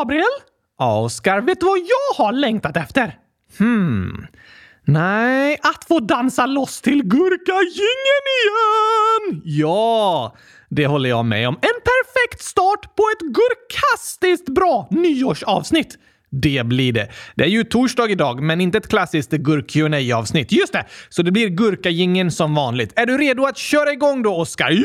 Gabriel? Ja, Oskar, vet du vad jag har längtat efter? Hmm. Nej, att få dansa loss till Gurkagingen igen! Ja, det håller jag med om. En perfekt start på ett gurkastiskt bra nyårsavsnitt. Det blir det. Det är ju torsdag idag, men inte ett klassiskt gurk avsnitt Just det! Så det blir gurkagingen som vanligt. Är du redo att köra igång då, Oskar? Ja,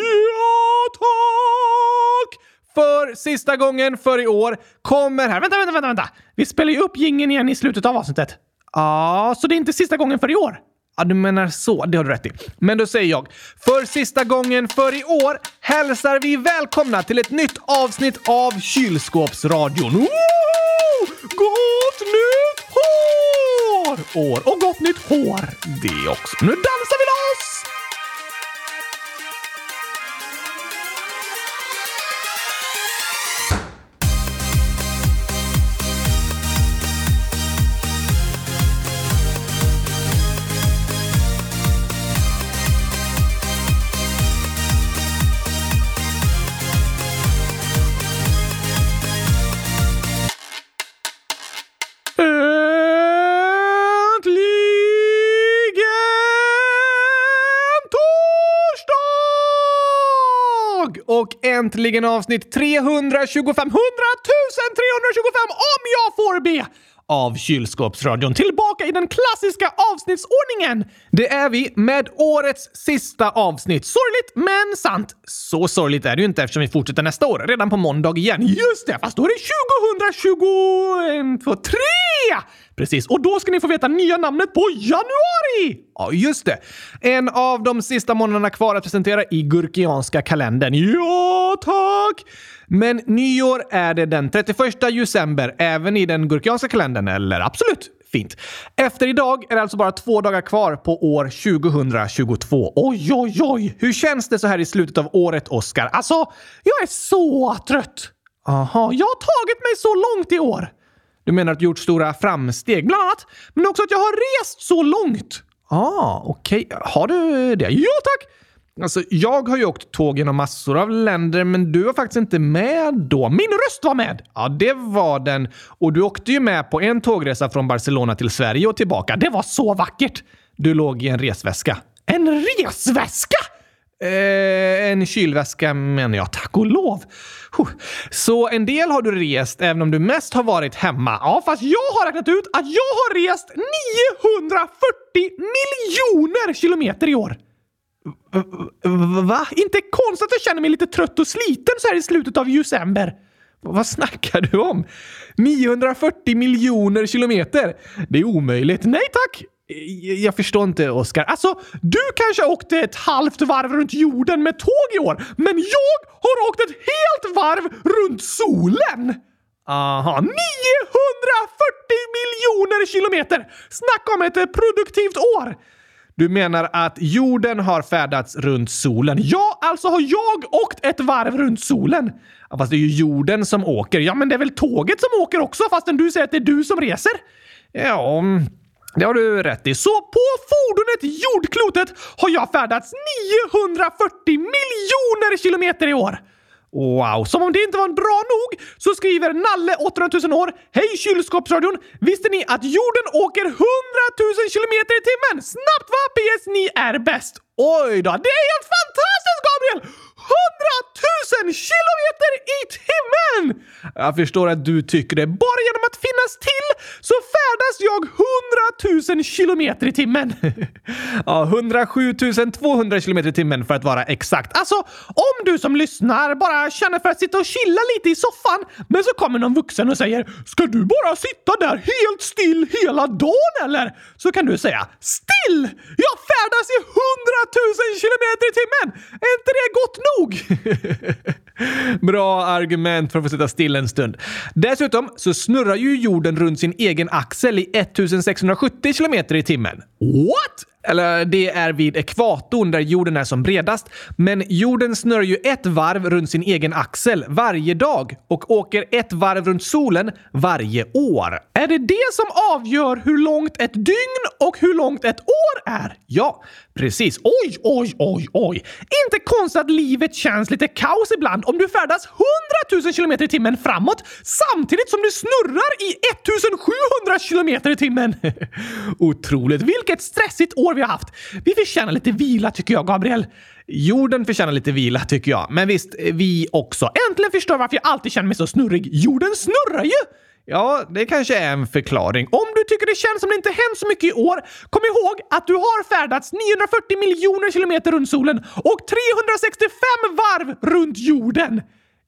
tack! För sista gången för i år kommer här... Vänta, vänta, vänta! vänta. Vi spelar ju upp gingen igen i slutet av avsnittet. Ja, så det är inte sista gången för i år? Ja, du menar så. Det har du rätt i. Men då säger jag, för sista gången för i år hälsar vi välkomna till ett nytt avsnitt av Kylskåpsradion. Woho! Gott nytt hår! År och gott nytt hår det också. Nu dansar vi loss! Och äntligen avsnitt 325 100 325 om jag får be! Av Kylskåpsradion. Tillbaka i den klassiska avsnittsordningen! Det är vi med årets sista avsnitt. Sorgligt, men sant. Så sorgligt är det ju inte eftersom vi fortsätter nästa år, redan på måndag igen. Just det, fast då är det 2023! Precis, och då ska ni få veta nya namnet på januari! Ja, just det. En av de sista månaderna kvar att presentera i gurkianska kalendern. Ja, tack! Men nyår är det den 31 december även i den gurkianska kalendern, eller? Absolut. Fint. Efter idag är det alltså bara två dagar kvar på år 2022. Oj, oj, oj! Hur känns det så här i slutet av året, Oscar? Alltså, jag är så trött! Aha, jag har tagit mig så långt i år. Du menar att du gjort stora framsteg, bland annat, men också att jag har rest så långt. Ah, okej. Okay. Har du det? Ja, tack! Alltså, jag har ju åkt tåg genom massor av länder, men du var faktiskt inte med då. Min röst var med! Ja, det var den. Och du åkte ju med på en tågresa från Barcelona till Sverige och tillbaka. Det var så vackert! Du låg i en resväska. En resväska? Eh, en kylväska menar jag, tack och lov. Så en del har du rest även om du mest har varit hemma. Ja, fast jag har räknat ut att jag har rest 940 miljoner kilometer i år. Va? Inte konstigt att jag känner mig lite trött och sliten så här i slutet av december. Vad snackar du om? 940 miljoner kilometer? Det är omöjligt. Nej tack! Jag förstår inte, Oskar. Alltså, du kanske åkte ett halvt varv runt jorden med tåg i år, men jag har åkt ett helt varv runt solen! Aha, 940 miljoner kilometer! Snacka om ett produktivt år! Du menar att jorden har färdats runt solen? Ja, alltså har jag åkt ett varv runt solen. Ja, fast det är ju jorden som åker. Ja, men det är väl tåget som åker också fastän du säger att det är du som reser? Ja, mm, det har du rätt i. Så på fordonet jordklotet har jag färdats 940 miljoner kilometer i år. Wow, som om det inte var bra nog så skriver Nalle 800 000 år Hej kylskåpsradion! Visste ni att jorden åker 100 000 kilometer i timmen? Snabbt va? PS, ni är bäst! Oj då, det är helt fantastiskt Gabriel! 100 000 kilometer i timmen! Jag förstår att du tycker det. Bara genom att finnas till så färdas jag 100 000 kilometer i timmen. ja, 107 200 kilometer i timmen för att vara exakt. Alltså, om du som lyssnar bara känner för att sitta och chilla lite i soffan, men så kommer någon vuxen och säger “Ska du bara sitta där helt still hela dagen eller?” Så kan du säga “Still! Jag färdas i 100 000 kilometer i timmen! Är inte det gott nog?” Nog! Bra argument för att få sitta still en stund. Dessutom så snurrar ju jorden runt sin egen axel i 1670 km i timmen. What? Eller det är vid ekvatorn där jorden är som bredast. Men jorden snurrar ju ett varv runt sin egen axel varje dag och åker ett varv runt solen varje år. Är det det som avgör hur långt ett dygn och hur långt ett år är? Ja, precis. Oj, oj, oj, oj. Inte konstigt att livet känns lite kaos ibland om du färdas 100 000 km i timmen framåt samtidigt som du snurrar i 1700 km i timmen. Otroligt. Vilket stressigt år vi har haft. Vi förtjänar lite vila tycker jag, Gabriel. Jorden förtjänar lite vila tycker jag. Men visst, vi också. Äntligen förstår jag varför jag alltid känner mig så snurrig. Jorden snurrar ju! Ja, det kanske är en förklaring. Om du tycker det känns som det inte hänt så mycket i år, kom ihåg att du har färdats 940 miljoner kilometer runt solen och 365 varv runt jorden.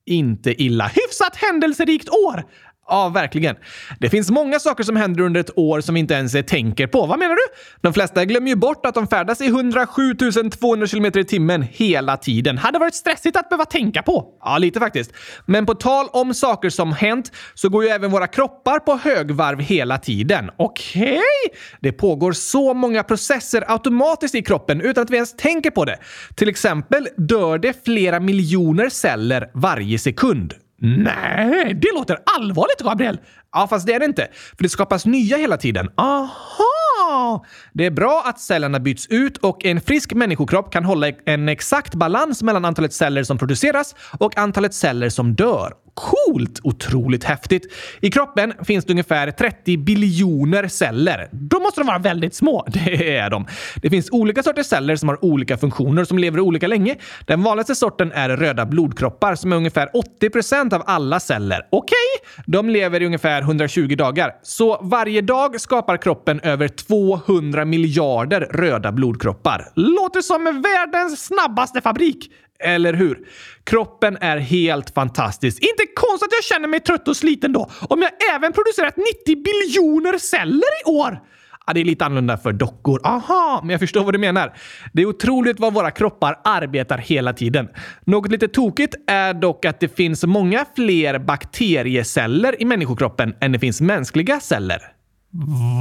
Inte illa. Hyfsat händelserikt år. Ja, verkligen. Det finns många saker som händer under ett år som vi inte ens tänker på. Vad menar du? De flesta glömmer ju bort att de färdas i 107 200 km i timmen hela tiden. Hade varit stressigt att behöva tänka på. Ja, lite faktiskt. Men på tal om saker som hänt så går ju även våra kroppar på högvarv hela tiden. Okej? Okay. Det pågår så många processer automatiskt i kroppen utan att vi ens tänker på det. Till exempel dör det flera miljoner celler varje sekund. Nej, det låter allvarligt, Gabriel! Ja, fast det är det inte. För det skapas nya hela tiden. Aha! Det är bra att cellerna byts ut och en frisk människokropp kan hålla en exakt balans mellan antalet celler som produceras och antalet celler som dör. Coolt! Otroligt häftigt. I kroppen finns det ungefär 30 biljoner celler. Då måste de vara väldigt små. Det är de. Det finns olika sorters celler som har olika funktioner som lever olika länge. Den vanligaste sorten är röda blodkroppar som är ungefär 80% av alla celler. Okej, okay. de lever i ungefär 120 dagar. Så varje dag skapar kroppen över 200 miljarder röda blodkroppar. Låter som världens snabbaste fabrik. Eller hur? Kroppen är helt fantastisk. Inte konstigt att jag känner mig trött och sliten då, om jag även producerat 90 biljoner celler i år! Ja, det är lite annorlunda för dockor. Aha, men jag förstår vad du menar. Det är otroligt vad våra kroppar arbetar hela tiden. Något lite tokigt är dock att det finns många fler bakterieceller i människokroppen än det finns mänskliga celler.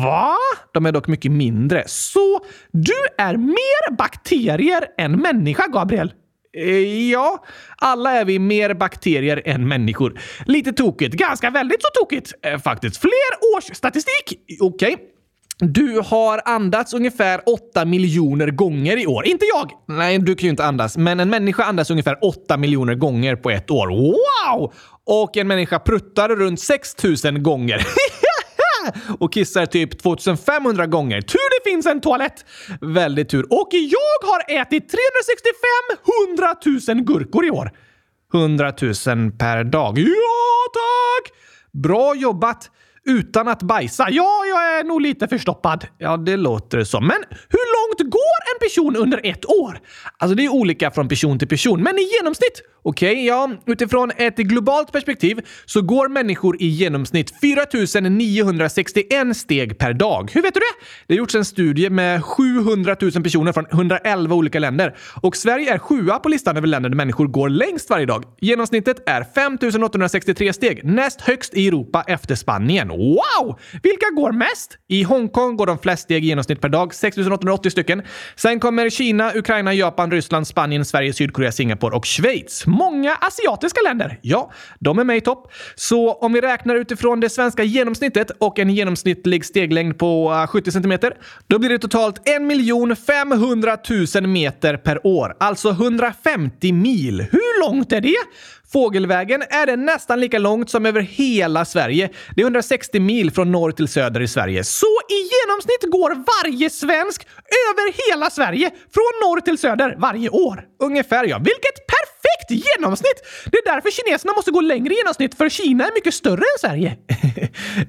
Va? De är dock mycket mindre. Så du är mer bakterier än människa, Gabriel? Eh, ja, alla är vi mer bakterier än människor. Lite tokigt. Ganska väldigt så tokigt eh, faktiskt. Fler års statistik. Okej. Okay. Du har andats ungefär 8 miljoner gånger i år. Inte jag! Nej, du kan ju inte andas. Men en människa andas ungefär 8 miljoner gånger på ett år. Wow! Och en människa pruttar runt 6 000 gånger. och kissar typ 2500 gånger. Tur det finns en toalett! Väldigt tur. Och jag har ätit 365 100 000 gurkor i år. 100 000 per dag. Ja, tack! Bra jobbat! utan att bajsa. Ja, jag är nog lite förstoppad. Ja, det låter så. Men hur långt går en person under ett år? Alltså, det är olika från person till person, men i genomsnitt. Okej, okay, ja, utifrån ett globalt perspektiv så går människor i genomsnitt 4 961 steg per dag. Hur vet du det? Det har gjorts en studie med 700 000 personer från 111 olika länder och Sverige är sjua på listan över länder där människor går längst varje dag. Genomsnittet är 5 863 steg, näst högst i Europa efter Spanien. Wow! Vilka går mest? I Hongkong går de flest steg i genomsnitt per dag, 6 880 stycken. Sen kommer Kina, Ukraina, Japan, Ryssland, Spanien, Sverige, Sydkorea, Singapore och Schweiz. Många asiatiska länder. Ja, de är med i topp. Så om vi räknar utifrån det svenska genomsnittet och en genomsnittlig steglängd på eh, 70 cm, då blir det totalt 1 500 000 meter per år. Alltså 150 mil. Hur långt är det? Fågelvägen är det nästan lika långt som över hela Sverige. Det är 160 mil från norr till söder i Sverige. Så i genomsnitt går varje svensk över hela Sverige från norr till söder varje år. Ungefär ja. Vilket perfekt genomsnitt! Det är därför kineserna måste gå längre i genomsnitt, för Kina är mycket större än Sverige.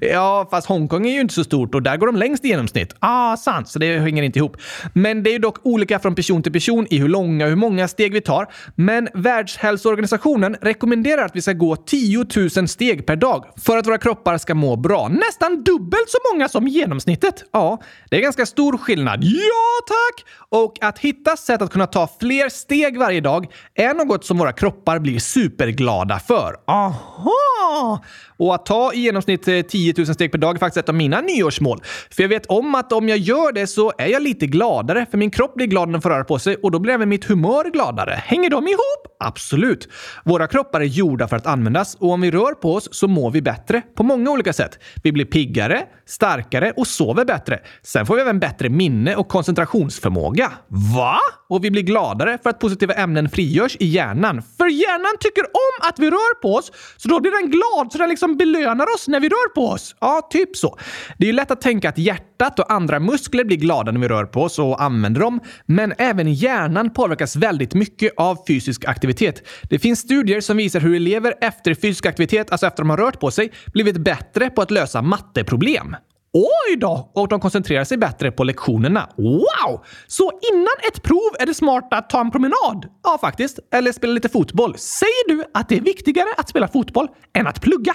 ja, fast Hongkong är ju inte så stort och där går de längst i genomsnitt. ah, sant, så det hänger inte ihop. Men det är dock olika från person till person i hur långa och hur många steg vi tar. Men Världshälsoorganisationen rekommenderar att vi ska gå 10 000 steg per dag för att våra kroppar ska må bra. Nästan dubbelt så många som genomsnittet. Ja, det är ganska stor skillnad. Ja, tack! Och att hitta sätt att kunna ta fler steg varje dag är något som våra kroppar blir superglada för. Aha! Och att ta i genomsnitt 10 000 steg per dag är faktiskt ett av mina nyårsmål. För jag vet om att om jag gör det så är jag lite gladare, för min kropp blir glad när den får röra på sig och då blir även mitt humör gladare. Hänger de ihop? Absolut. Våra kroppar är gjorda för att användas och om vi rör på oss så mår vi bättre på många olika sätt. Vi blir piggare, starkare och sover bättre. Sen får vi även bättre minne och koncentrationsförmåga. Va? Och vi blir gladare för att positiva ämnen frigörs i hjärnan. För hjärnan tycker om att vi rör på oss, så då blir den glad så den liksom belönar oss när vi rör på oss. Ja, typ så. Det är ju lätt att tänka att hjärtat och andra muskler blir glada när vi rör på oss och använder dem, men även hjärnan påverkas väldigt mycket av fysisk aktivitet. Det finns studier som visar hur elever efter fysisk aktivitet, alltså efter de har rört på sig, blivit bättre på att lösa matteproblem. Oj då! Och de koncentrerar sig bättre på lektionerna. Wow! Så innan ett prov är det smart att ta en promenad? Ja, faktiskt. Eller spela lite fotboll. Säger du att det är viktigare att spela fotboll än att plugga?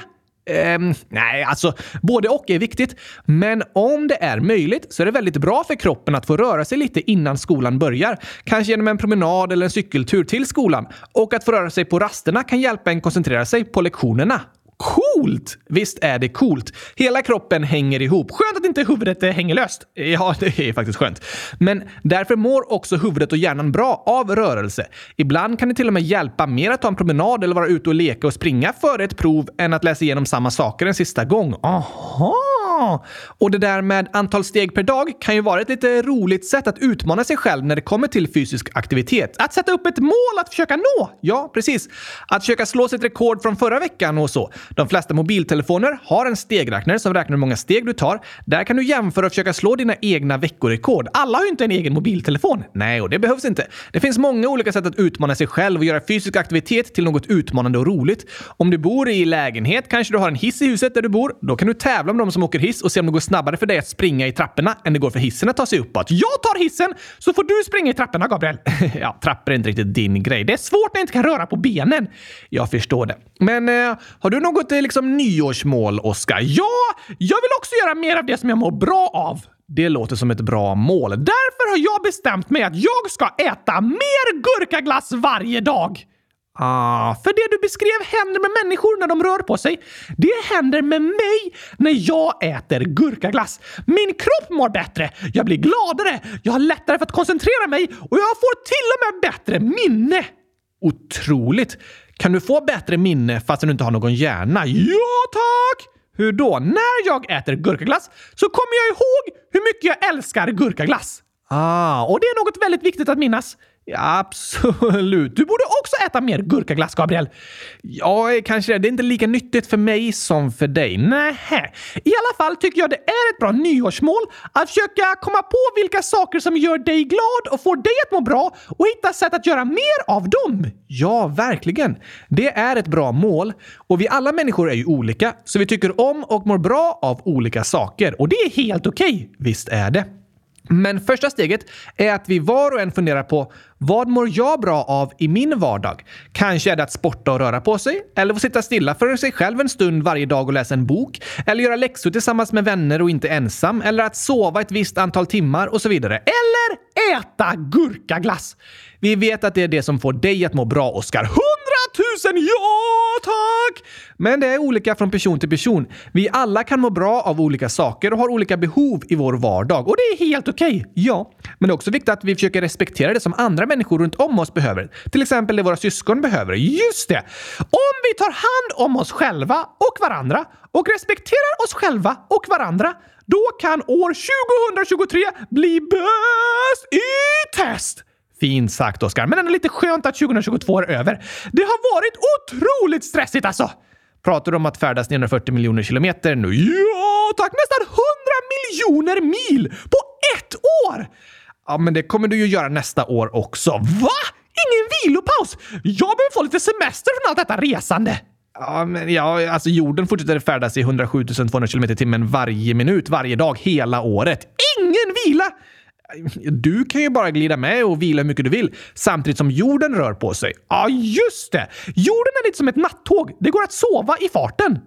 Um, nej, alltså både och är viktigt. Men om det är möjligt så är det väldigt bra för kroppen att få röra sig lite innan skolan börjar. Kanske genom en promenad eller en cykeltur till skolan. Och att få röra sig på rasterna kan hjälpa en koncentrera sig på lektionerna. Coolt! Visst är det coolt. Hela kroppen hänger ihop. Skönt att inte huvudet eh, hänger löst. Ja, det är faktiskt skönt. Men därför mår också huvudet och hjärnan bra av rörelse. Ibland kan det till och med hjälpa mer att ta en promenad eller vara ute och leka och springa före ett prov än att läsa igenom samma saker en sista gång. Aha! Och det där med antal steg per dag kan ju vara ett lite roligt sätt att utmana sig själv när det kommer till fysisk aktivitet. Att sätta upp ett mål att försöka nå! Ja, precis. Att försöka slå sitt rekord från förra veckan och så. De flesta mobiltelefoner har en stegräknare som räknar hur många steg du tar. Där kan du jämföra och försöka slå dina egna veckorekord. Alla har ju inte en egen mobiltelefon. Nej, och det behövs inte. Det finns många olika sätt att utmana sig själv och göra fysisk aktivitet till något utmanande och roligt. Om du bor i lägenhet kanske du har en hiss i huset där du bor. Då kan du tävla med de som åker hiss och se om det går snabbare för dig att springa i trapporna än det går för hissen att ta sig uppåt. Jag tar hissen så får du springa i trapporna, Gabriel. ja, trappor är inte riktigt din grej. Det är svårt när jag inte kan röra på benen. Jag förstår det. Men eh, har du något eh, liksom nyårsmål, Oskar? Ja, jag vill också göra mer av det som jag mår bra av. Det låter som ett bra mål. Därför har jag bestämt mig att jag ska äta mer gurkaglass varje dag. Ah, för det du beskrev händer med människor när de rör på sig. Det händer med mig när jag äter gurkaglass. Min kropp mår bättre, jag blir gladare, jag har lättare för att koncentrera mig och jag får till och med bättre minne. Otroligt! Kan du få bättre minne fast du inte har någon hjärna? Ja, tack! Hur då? När jag äter gurkaglass så kommer jag ihåg hur mycket jag älskar gurkaglass. Ah, och det är något väldigt viktigt att minnas. Absolut. Du borde också äta mer gurkaglass, Gabriel. Ja, kanske det. Det är inte lika nyttigt för mig som för dig. Nähä. I alla fall tycker jag det är ett bra nyårsmål att försöka komma på vilka saker som gör dig glad och får dig att må bra och hitta sätt att göra mer av dem. Ja, verkligen. Det är ett bra mål. Och vi alla människor är ju olika, så vi tycker om och mår bra av olika saker. Och det är helt okej. Okay. Visst är det. Men första steget är att vi var och en funderar på vad mår jag bra av i min vardag? Kanske är det att sporta och röra på sig, eller få sitta stilla för sig själv en stund varje dag och läsa en bok, eller göra läxor tillsammans med vänner och inte ensam, eller att sova ett visst antal timmar och så vidare. Eller äta gurkaglass! Vi vet att det är det som får dig att må bra, Oskar tusen ja tack! Men det är olika från person till person. Vi alla kan må bra av olika saker och har olika behov i vår vardag. Och det är helt okej, okay. ja. Men det är också viktigt att vi försöker respektera det som andra människor runt om oss behöver. Till exempel det våra syskon behöver. Just det! Om vi tar hand om oss själva och varandra och respekterar oss själva och varandra då kan år 2023 bli bäst i test! Fint sagt, Oskar. Men ändå lite skönt att 2022 är över. Det har varit otroligt stressigt alltså! Pratar du om att färdas 940 miljoner kilometer nu? Ja, tack! Nästan 100 miljoner mil på ett år! Ja, men det kommer du ju göra nästa år också. Va? Ingen vilopaus? Jag behöver få lite semester från allt detta resande. Ja, men ja, alltså jorden fortsätter färdas i 107 200 km i timmen varje minut, varje dag, hela året. Ingen vila! Du kan ju bara glida med och vila hur mycket du vill samtidigt som jorden rör på sig. Ja, just det! Jorden är lite som ett nattåg. Det går att sova i farten.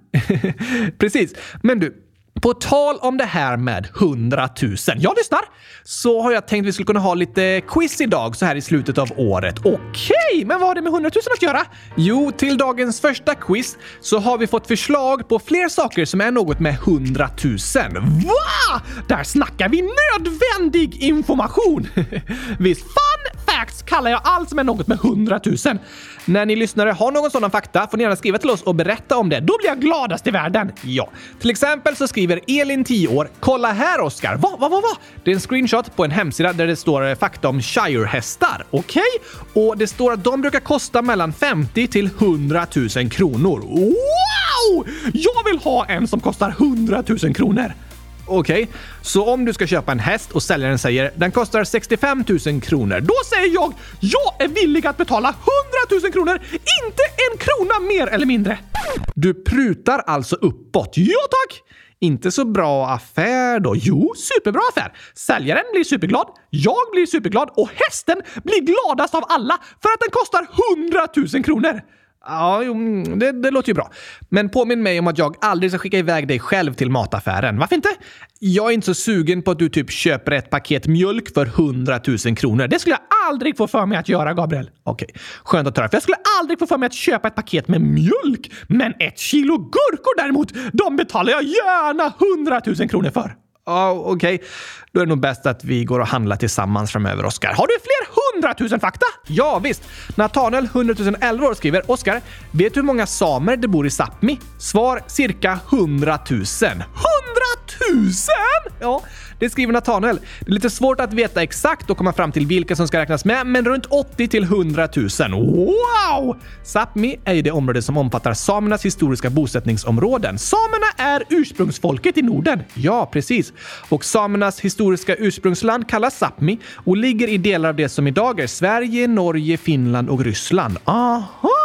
Precis. Men du, på tal om det här med 100 000. Jag lyssnar! Så har jag tänkt att vi skulle kunna ha lite quiz idag så här i slutet av året. Okej, okay, men vad har det med 100 000 att göra? Jo, till dagens första quiz så har vi fått förslag på fler saker som är något med 100 000. Va? Där snackar vi nödvändig information! Visst fan facts kallar jag allt som är något med 100 000. När ni lyssnare har någon sådan fakta får ni gärna skriva till oss och berätta om det. Då blir jag gladast i världen. Ja, till exempel så skriver Elin, 10 år, “Kolla här Oskar!” Va, va, va, va? Det är en screenshot på en hemsida där det står eh, fakta om Shire-hästar. Okej? Okay? Och det står att de brukar kosta mellan 50 till 100 000 kronor. Wow! Jag vill ha en som kostar 100 000 kronor. Okej, okay. så om du ska köpa en häst och säljaren säger den kostar 65 000 kronor, då säger jag jag är villig att betala 100 000 kronor, inte en krona mer eller mindre. Du prutar alltså uppåt. Ja tack! Inte så bra affär då? Jo, superbra affär. Säljaren blir superglad, jag blir superglad och hästen blir gladast av alla för att den kostar 100 000 kronor. Ja, jo, mm, det, det, låter ju bra. Men påminn mig om att jag aldrig ska skicka iväg dig själv till mataffären. Varför inte? Jag är inte så sugen på att du typ köper ett paket mjölk för 100 000 kronor. Det skulle jag aldrig få för mig att göra, Gabriel. Okej, okay. skönt att höra. För jag skulle aldrig få för mig att köpa ett paket med mjölk. Men ett kilo gurkor däremot, de betalar jag gärna 100 000 kronor för. Ja, oh, okej. Okay. Då är det nog bäst att vi går och handlar tillsammans framöver, Oskar. Har du fler hundratusen fakta? Ja, visst. Nathaniel, 100 011 år, skriver Oskar, vet du hur många samer det bor i Sápmi? Svar cirka 100 000. 100 000? Ja, det skriver Nathanael. Det är lite svårt att veta exakt och komma fram till vilka som ska räknas med, men runt 80 till 100 000. Wow! Sápmi är ju det område som omfattar samernas historiska bosättningsområden. Samerna är ursprungsfolket i Norden. Ja, precis. Och samernas historiska ursprungsland kallas Sápmi och ligger i delar av det som idag är Sverige, Norge, Finland och Ryssland. Aha!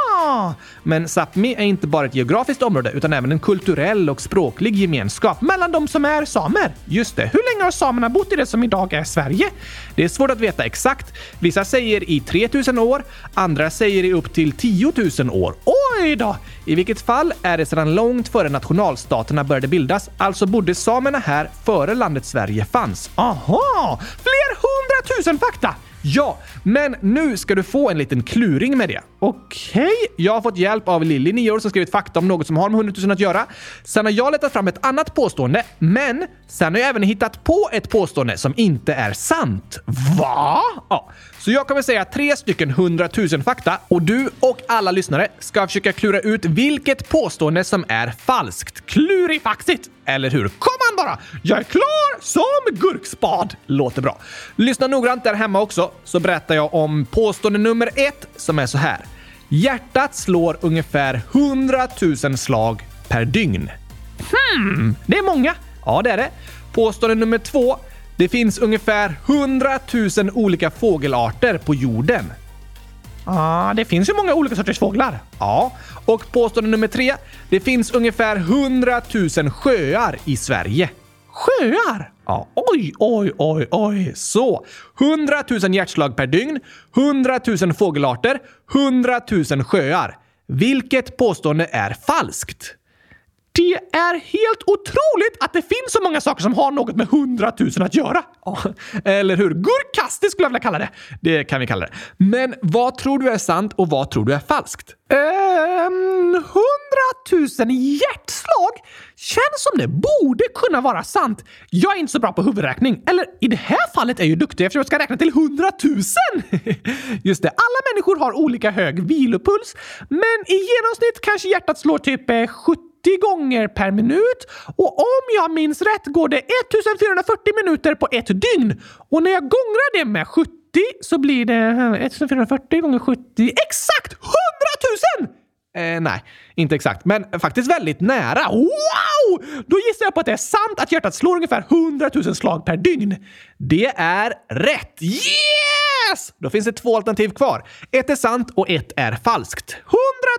Men Sápmi är inte bara ett geografiskt område utan även en kulturell och språklig gemenskap mellan de som är samer. Just det. Hur länge har samerna bott i det som idag är Sverige? Det är svårt att veta exakt. Vissa säger i 3000 år, andra säger i upp till 10 000 år. Oj då! I vilket fall är det sedan långt före nationalstaterna började bildas, alltså bodde samerna här före landet Sverige fanns. Aha! Fler hundratusen fakta! Ja, men nu ska du få en liten kluring med det. Okej, okay. jag har fått hjälp av Lilly, 9 år, som skrivit fakta om något som har med 100 000 att göra. Sen har jag letat fram ett annat påstående, men sen har jag även hittat på ett påstående som inte är sant. Va? Ja, så jag kommer säga tre stycken 100 000 fakta och du och alla lyssnare ska försöka klura ut vilket påstående som är falskt. Klurifaxigt! Eller hur? Kom an bara! Jag är klar som gurkspad! Låter bra. Lyssna noggrant där hemma också, så berättar jag om påstående nummer ett som är så här. Hjärtat slår ungefär 100 000 slag per dygn. Hmm, det är många. Ja, det är det. Påstående nummer två. Det finns ungefär 100 000 olika fågelarter på jorden. Ja, det finns ju många olika sorters fåglar. Ja, och påstående nummer tre. Det finns ungefär 100 000 sjöar i Sverige. Sjöar? Ja, oj, oj, oj, oj. Så, 100 000 hjärtslag per dygn, 100 000 fågelarter, 100 000 sjöar. Vilket påstående är falskt? Det är helt otroligt att det finns så många saker som har något med hundratusen att göra. eller hur? Gurkastiskt skulle jag vilja kalla det. Det kan vi kalla det. Men vad tror du är sant och vad tror du är falskt? Ehm, hundratusen hjärtslag känns som det borde kunna vara sant. Jag är inte så bra på huvudräkning. Eller i det här fallet är jag ju duktig eftersom jag ska räkna till hundratusen. Just det, alla människor har olika hög vilopuls, men i genomsnitt kanske hjärtat slår typ 70 eh, 70 gånger per minut och om jag minns rätt går det 1440 minuter på ett dygn. Och när jag gångrar det med 70 så blir det eh, 1440 gånger 70. Exakt 100 000! Eh, nej, inte exakt, men faktiskt väldigt nära. Wow! Då gissar jag på att det är sant att hjärtat slår ungefär 100 000 slag per dygn. Det är rätt! Yes! Då finns det två alternativ kvar. Ett är sant och ett är falskt.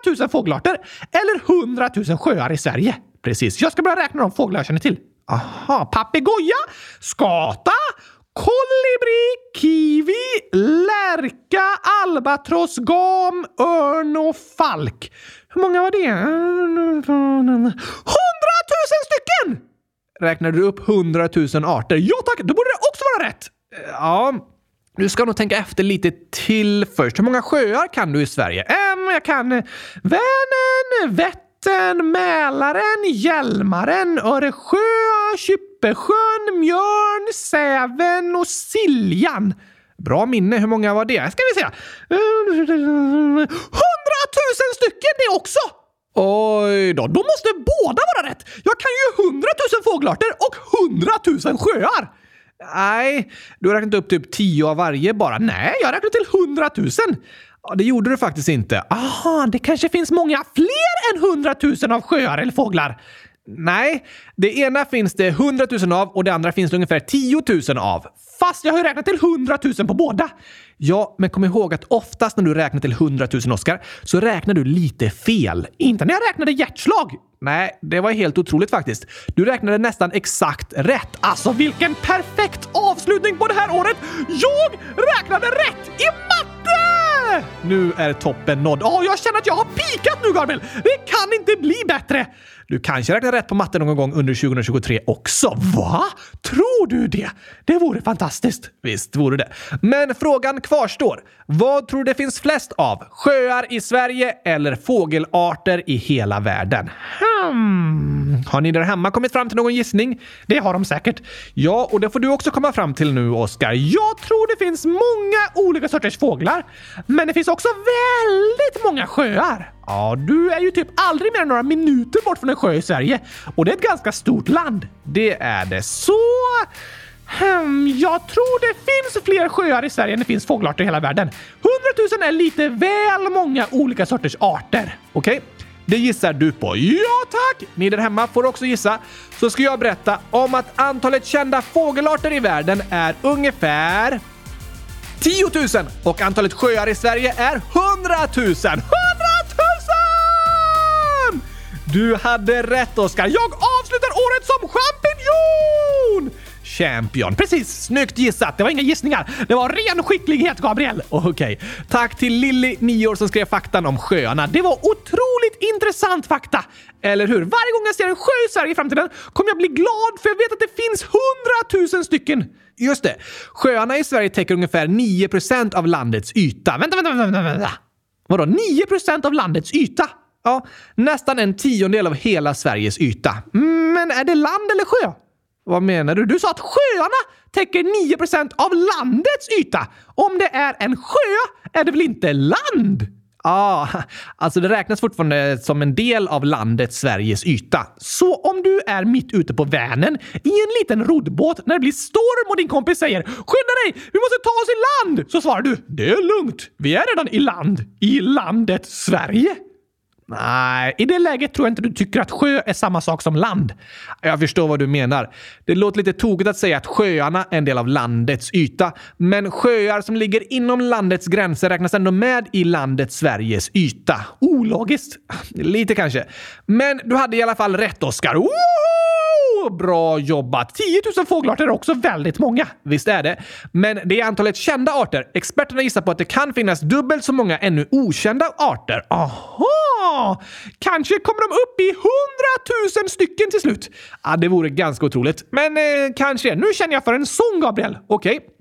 100 000 fågelarter eller 100 000 sjöar i Sverige. Precis, jag ska börja räkna de fåglar jag känner till. Aha, papegoja, skata, kolibri, kiwi, lärka, albatross, gam, örn och falk. Hur många var det? Hundratusen stycken! Räknade du upp 100 000 arter. Ja tack, då borde det också vara rätt! Eh, ja, du ska nog tänka efter lite till först. Hur många sjöar kan du i Sverige? Ähm, jag kan eh, Vänern, Vättern, Mälaren, Hjälmaren, Öresjö, Kyppesjön, Mjörn, Säven och Siljan. Bra minne. Hur många var det? Ska vi se. Hundratusen stycken det också! Oj då, då måste båda vara rätt! Jag kan ju hundratusen fågelarter och hundratusen sjöar! Nej, du har räknat upp typ tio av varje bara. Nej, jag räknade till hundratusen. Ja, det gjorde du faktiskt inte. Aha, det kanske finns många fler än hundratusen av sjöar eller fåglar. Nej, det ena finns det 100 000 av och det andra finns det ungefär 10 000 av. Fast jag har ju räknat till 100 000 på båda. Ja, men kom ihåg att oftast när du räknar till 100 000, Oskar, så räknar du lite fel. Inte när jag räknade hjärtslag. Nej, det var helt otroligt faktiskt. Du räknade nästan exakt rätt. Alltså vilken perfekt avslutning på det här året! Jag räknade rätt i matte! Nu är toppen nådd. oh, jag känner att jag har pikat nu, Gabriel! Det kan inte bli bättre! Du kanske räknar rätt på matte någon gång under 2023 också. Va? Tror du det? Det vore fantastiskt. Visst vore det. Men frågan kvarstår. Vad tror du det finns flest av? Sjöar i Sverige eller fågelarter i hela världen? Hmm. Har ni där hemma kommit fram till någon gissning? Det har de säkert. Ja, och det får du också komma fram till nu, Oskar. Jag tror det finns många olika sorters fåglar, men det finns också väldigt många sjöar. Ja, du är ju typ aldrig mer än några minuter bort från en sjö i Sverige. Och det är ett ganska stort land. Det är det. Så... Hmm, jag tror det finns fler sjöar i Sverige än det finns fågelarter i hela världen. 100 000 är lite väl många olika sorters arter. Okej? Okay? Det gissar du på. Ja tack! Ni där hemma får också gissa. Så ska jag berätta om att antalet kända fågelarter i världen är ungefär 10 000 och antalet sjöar i Sverige är 100 000. 100 000! Du hade rätt Oskar. Jag avslutar året som champinjon! Champion. Precis, snyggt gissat. Det var inga gissningar. Det var ren skicklighet, Gabriel. Okej. Okay. Tack till Lilly, 9 år, som skrev faktan om sjöarna. Det var otroligt intressant fakta. Eller hur? Varje gång jag ser en sjö i Sverige i framtiden kommer jag bli glad för jag vet att det finns hundratusen stycken. Just det. Sjöarna i Sverige täcker ungefär 9% av landets yta. Vänta, vänta, vänta, vänta. Vadå 9% av landets yta? Ja, nästan en tiondel av hela Sveriges yta. Men är det land eller sjö? Vad menar du? Du sa att sjöarna täcker 9% av landets yta. Om det är en sjö är det väl inte land? Ja, ah, alltså det räknas fortfarande som en del av landet Sveriges yta. Så om du är mitt ute på Vänern i en liten roddbåt när det blir storm och din kompis säger “Skynda dig! Vi måste ta oss i land!” så svarar du “Det är lugnt. Vi är redan i land. I landet Sverige.” Nej, i det läget tror jag inte du tycker att sjö är samma sak som land. Jag förstår vad du menar. Det låter lite tokigt att säga att sjöarna är en del av landets yta, men sjöar som ligger inom landets gränser räknas ändå med i landet Sveriges yta. Ologiskt? Lite kanske. Men du hade i alla fall rätt, Oskar. Bra jobbat! 10 000 fågelarter är också väldigt många. Visst är det. Men det är antalet kända arter. Experterna gissar på att det kan finnas dubbelt så många ännu okända arter. Aha! Kanske kommer de upp i 100 000 stycken till slut. Ja, det vore ganska otroligt. Men eh, kanske. Nu känner jag för en sång, Gabriel. Okej. Okay.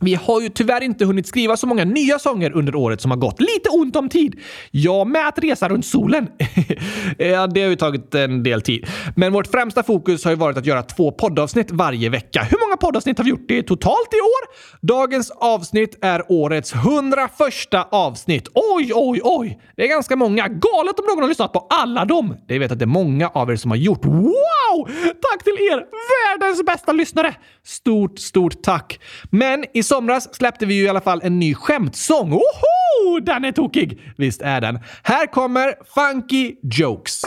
Vi har ju tyvärr inte hunnit skriva så många nya sånger under året som har gått. Lite ont om tid. Jag med att resa runt solen. ja, det har ju tagit en del tid. Men vårt främsta fokus har ju varit att göra två poddavsnitt varje vecka. Hur många poddavsnitt har vi gjort det totalt i år? Dagens avsnitt är årets 101 avsnitt. Oj, oj, oj! Det är ganska många. Galet om någon har lyssnat på alla dem. Det vet att det är många av er som har gjort. Wow! Tack till er! Världens bästa lyssnare! Stort, stort tack. Men i somras släppte vi ju i alla fall en ny skämtsång. Oho! Den är tokig! Visst är den. Här kommer Funky Jokes.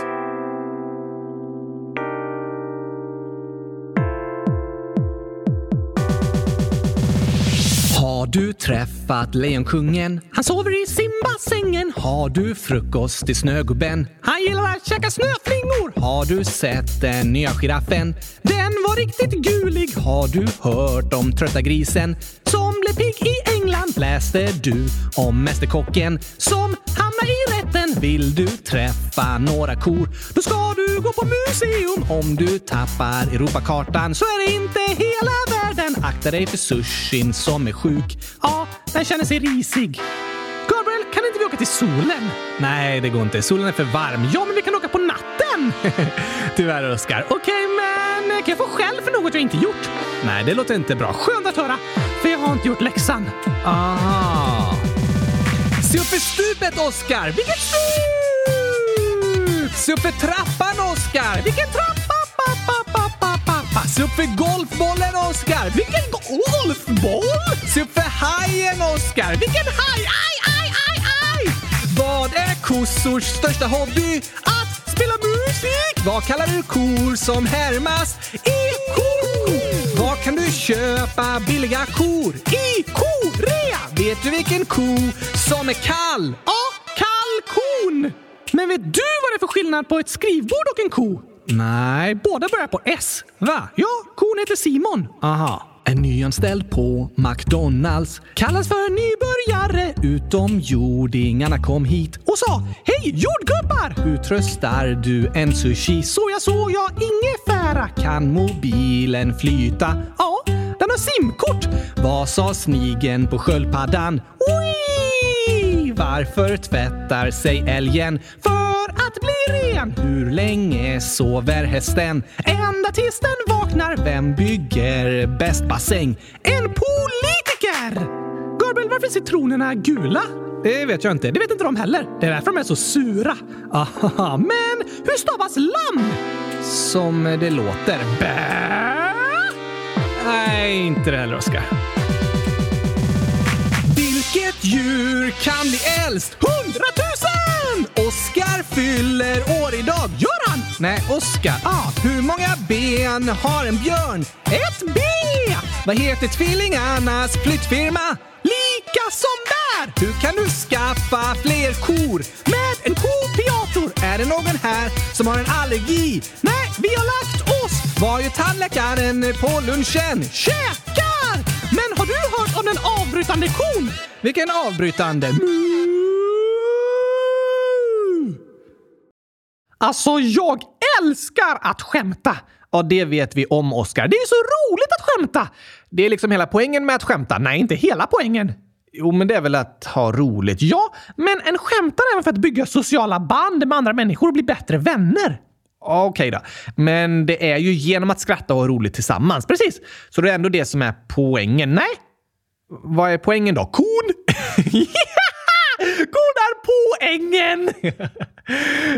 Du träffat Lejonkungen? Han sover i simbassängen. Har du frukost i Snögubben? Han gillar att käka snöflingor. Har du sett den nya giraffen? Den var riktigt gulig. Har du hört om trötta grisen som blev pigg i England läste du om Mästerkocken som hamnade i rätten. Vill du träffa några kor, då ska du gå på museum. Om du tappar Europakartan så är det inte hela världen. Akta dig för sushin som är sjuk. Ja, den känner sig risig. Gabriel, kan inte vi åka till solen? Nej, det går inte. Solen är för varm. Ja, men vi kan åka på natten! Tyvärr, Oskar. Okej, okay, men kan jag få skäll för något jag inte gjort? Nej, det låter inte bra. Skönt att höra, för jag har inte gjort läxan. Aha. Se upp för stupet, Oskar! Vilket stup! Se upp för trappan, Oskar! Vilken trappa? Se upp för golfbollen, Oskar! Vilken golfboll? Se upp för hajen, Oskar! Vilken haj? Aj, aj, aj, aj! Vad är kossors största hobby? Att spela musik! Vad kallar du kor som härmas i kor? Var kan du köpa billiga kor? I korea! Vet du vilken ko som är kall? Ja, kalkon! Men vet du vad det är för skillnad på ett skrivbord och en ko? Nej, båda börjar på S. Va? Ja, kon heter Simon. Aha. En nyanställd på McDonalds kallas för nybörjare. Utomjordingarna kom hit och sa Hej jordgubbar! Hur tröstar du en sushi? Så jag så jag ingefära. Kan mobilen flyta? Ja, den har simkort. Vad sa snigen på sköldpaddan? Oi! Varför tvättar sig älgen? För för att bli ren. Hur länge sover hästen? Ända tills den vaknar. Vem bygger bäst bassäng? En politiker! Gabriel, varför är citronerna gula? Det vet jag inte. Det vet inte de heller. Det är därför de är så sura. Aha, men hur stavas lamm? Som det låter. Bä? Nej, inte det heller, Oskar. Vilket djur kan bli äldst? Hundratusen! Oskar fyller år idag. Gör han? Nej, Oskar. Ah, hur många ben har en björn? Ett B! Vad heter tvillingarnas flyttfirma? Lika som där! Hur kan du skaffa fler kor? Med en kopiator! Är det någon här som har en allergi? Nej, vi har lagt oss! Var ju tandläkaren på lunchen? Käkar! Men har du hört om den avbrytande kon? Vilken avbrytande? Alltså, jag älskar att skämta! Ja, det vet vi om, Oscar. Det är ju så roligt att skämta! Det är liksom hela poängen med att skämta. Nej, inte hela poängen. Jo, men det är väl att ha roligt. Ja, men en skämtar även för att bygga sociala band med andra människor och bli bättre vänner. Okej okay då. Men det är ju genom att skratta och ha roligt tillsammans. Precis. Så det är ändå det som är poängen. Nej. Vad är poängen då? Kon? Kon är poängen!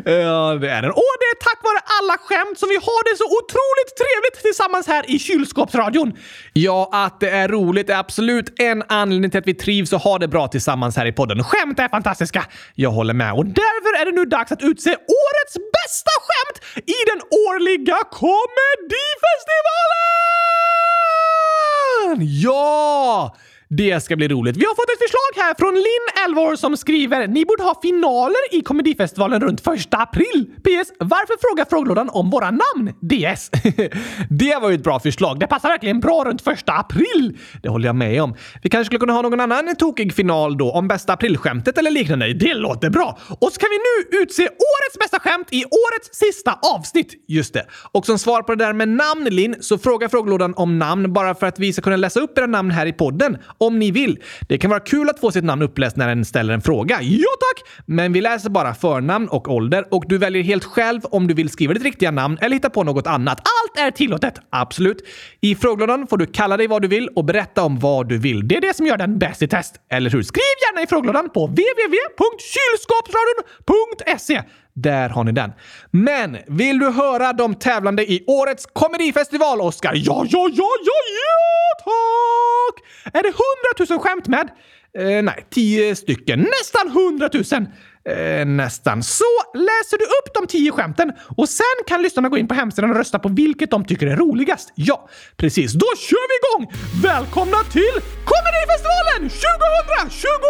ja, det är den. Och det är tack vare alla skämt som vi har det så otroligt trevligt tillsammans här i kylskåpsradion. Ja, att det är roligt är absolut en anledning till att vi trivs och har det bra tillsammans här i podden. Skämt är fantastiska. Jag håller med. Och därför är det nu dags att utse årets bästa skämt i den årliga komedifestivalen! Ja! Det ska bli roligt. Vi har fått ett förslag här från Linn, 11 år, som skriver “Ni borde ha finaler i Komedifestivalen runt första april. PS. Varför frågar frågelådan om våra namn? DS.” det var ju ett bra förslag. Det passar verkligen bra runt första april. Det håller jag med om. Vi kanske skulle kunna ha någon annan tokig final då om bästa aprilskämtet eller liknande. Det låter bra. Och så kan vi nu utse årets bästa skämt i årets sista avsnitt. Just det. Och som svar på det där med namn, Linn, så frågar frågelådan om namn bara för att vi ska kunna läsa upp era namn här i podden om ni vill. Det kan vara kul att få sitt namn uppläst när en ställer en fråga. Ja tack! Men vi läser bara förnamn och ålder och du väljer helt själv om du vill skriva ditt riktiga namn eller hitta på något annat. Allt är tillåtet! Absolut. I frågelådan får du kalla dig vad du vill och berätta om vad du vill. Det är det som gör den bäst i test. Eller hur? Skriv gärna i frågelådan på www.kylskapsradion.se där har ni den. Men vill du höra de tävlande i årets komedifestival, Oscar? Ja, ja, ja, ja, ja, tack! Är det hundratusen skämt med? Eh, nej, tio stycken. Nästan hundratusen! Eh, nästan. Så läser du upp de tio skämten och sen kan lyssnarna gå in på hemsidan och rösta på vilket de tycker är roligast. Ja, precis. Då kör vi igång! Välkomna till Komedifestivalen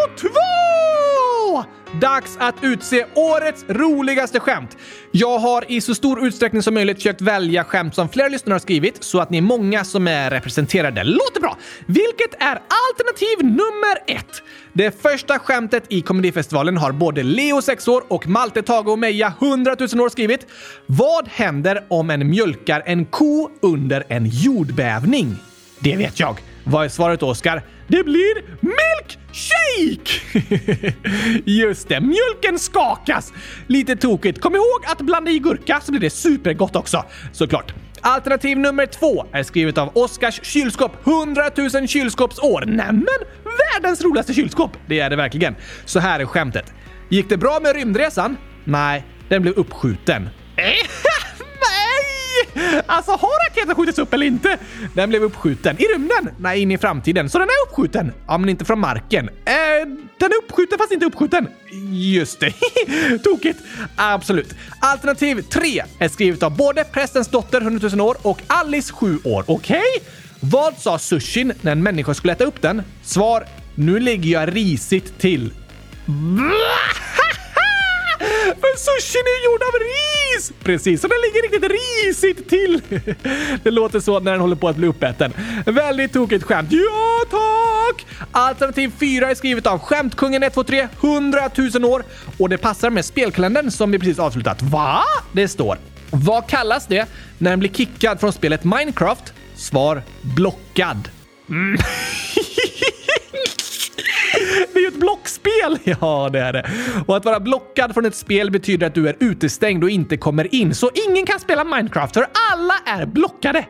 2022! Dags att utse årets roligaste skämt. Jag har i så stor utsträckning som möjligt försökt välja skämt som flera lyssnare har skrivit så att ni är många som är representerade. Låter bra! Vilket är alternativ nummer ett? Det första skämtet i Komedifestivalen har både Leo 6 år och Malte, Tage och Meja 100 000 år skrivit. Vad händer om en mjölkar en ko under en jordbävning? Det vet jag. Vad är svaret Oskar? Det blir milk! Shake! Just det, mjölken skakas! Lite tokigt. Kom ihåg att blanda i gurka så blir det supergott också. Såklart. Alternativ nummer två är skrivet av Oskars kylskåp 100 000 kylskåpsår. Nämen! Världens roligaste kylskåp! Det är det verkligen. Så här är skämtet. Gick det bra med rymdresan? Nej, den blev uppskjuten. Eh? Alltså har raketen skjutits upp eller inte? Den blev uppskjuten. I rymden? Nej, in i framtiden. Så den är uppskjuten? Ja, men inte från marken. Eh, den är uppskjuten fast inte uppskjuten. Just det. Tokigt. Absolut. Alternativ 3 är skrivet av både prästens dotter 100 000 år och Alice 7 år. Okej? Okay? Vad sa sushin när en människa skulle äta upp den? Svar. Nu ligger jag risigt till. För sushin är gjord av ris! Precis, så den ligger riktigt risigt till. Det låter så när den håller på att bli uppäten. Väldigt tokigt skämt. Ja, tack! Alternativ 4 är skrivet av Skämtkungen 123 100 000 år och det passar med spelkalendern som vi precis avslutat. Va? Det står. Vad kallas det när den blir kickad från spelet Minecraft? Svar blockad. Mm. Det är ju ett blockspel! Ja, det är det. Och att vara blockad från ett spel betyder att du är utestängd och inte kommer in. Så ingen kan spela Minecraft för alla är blockade.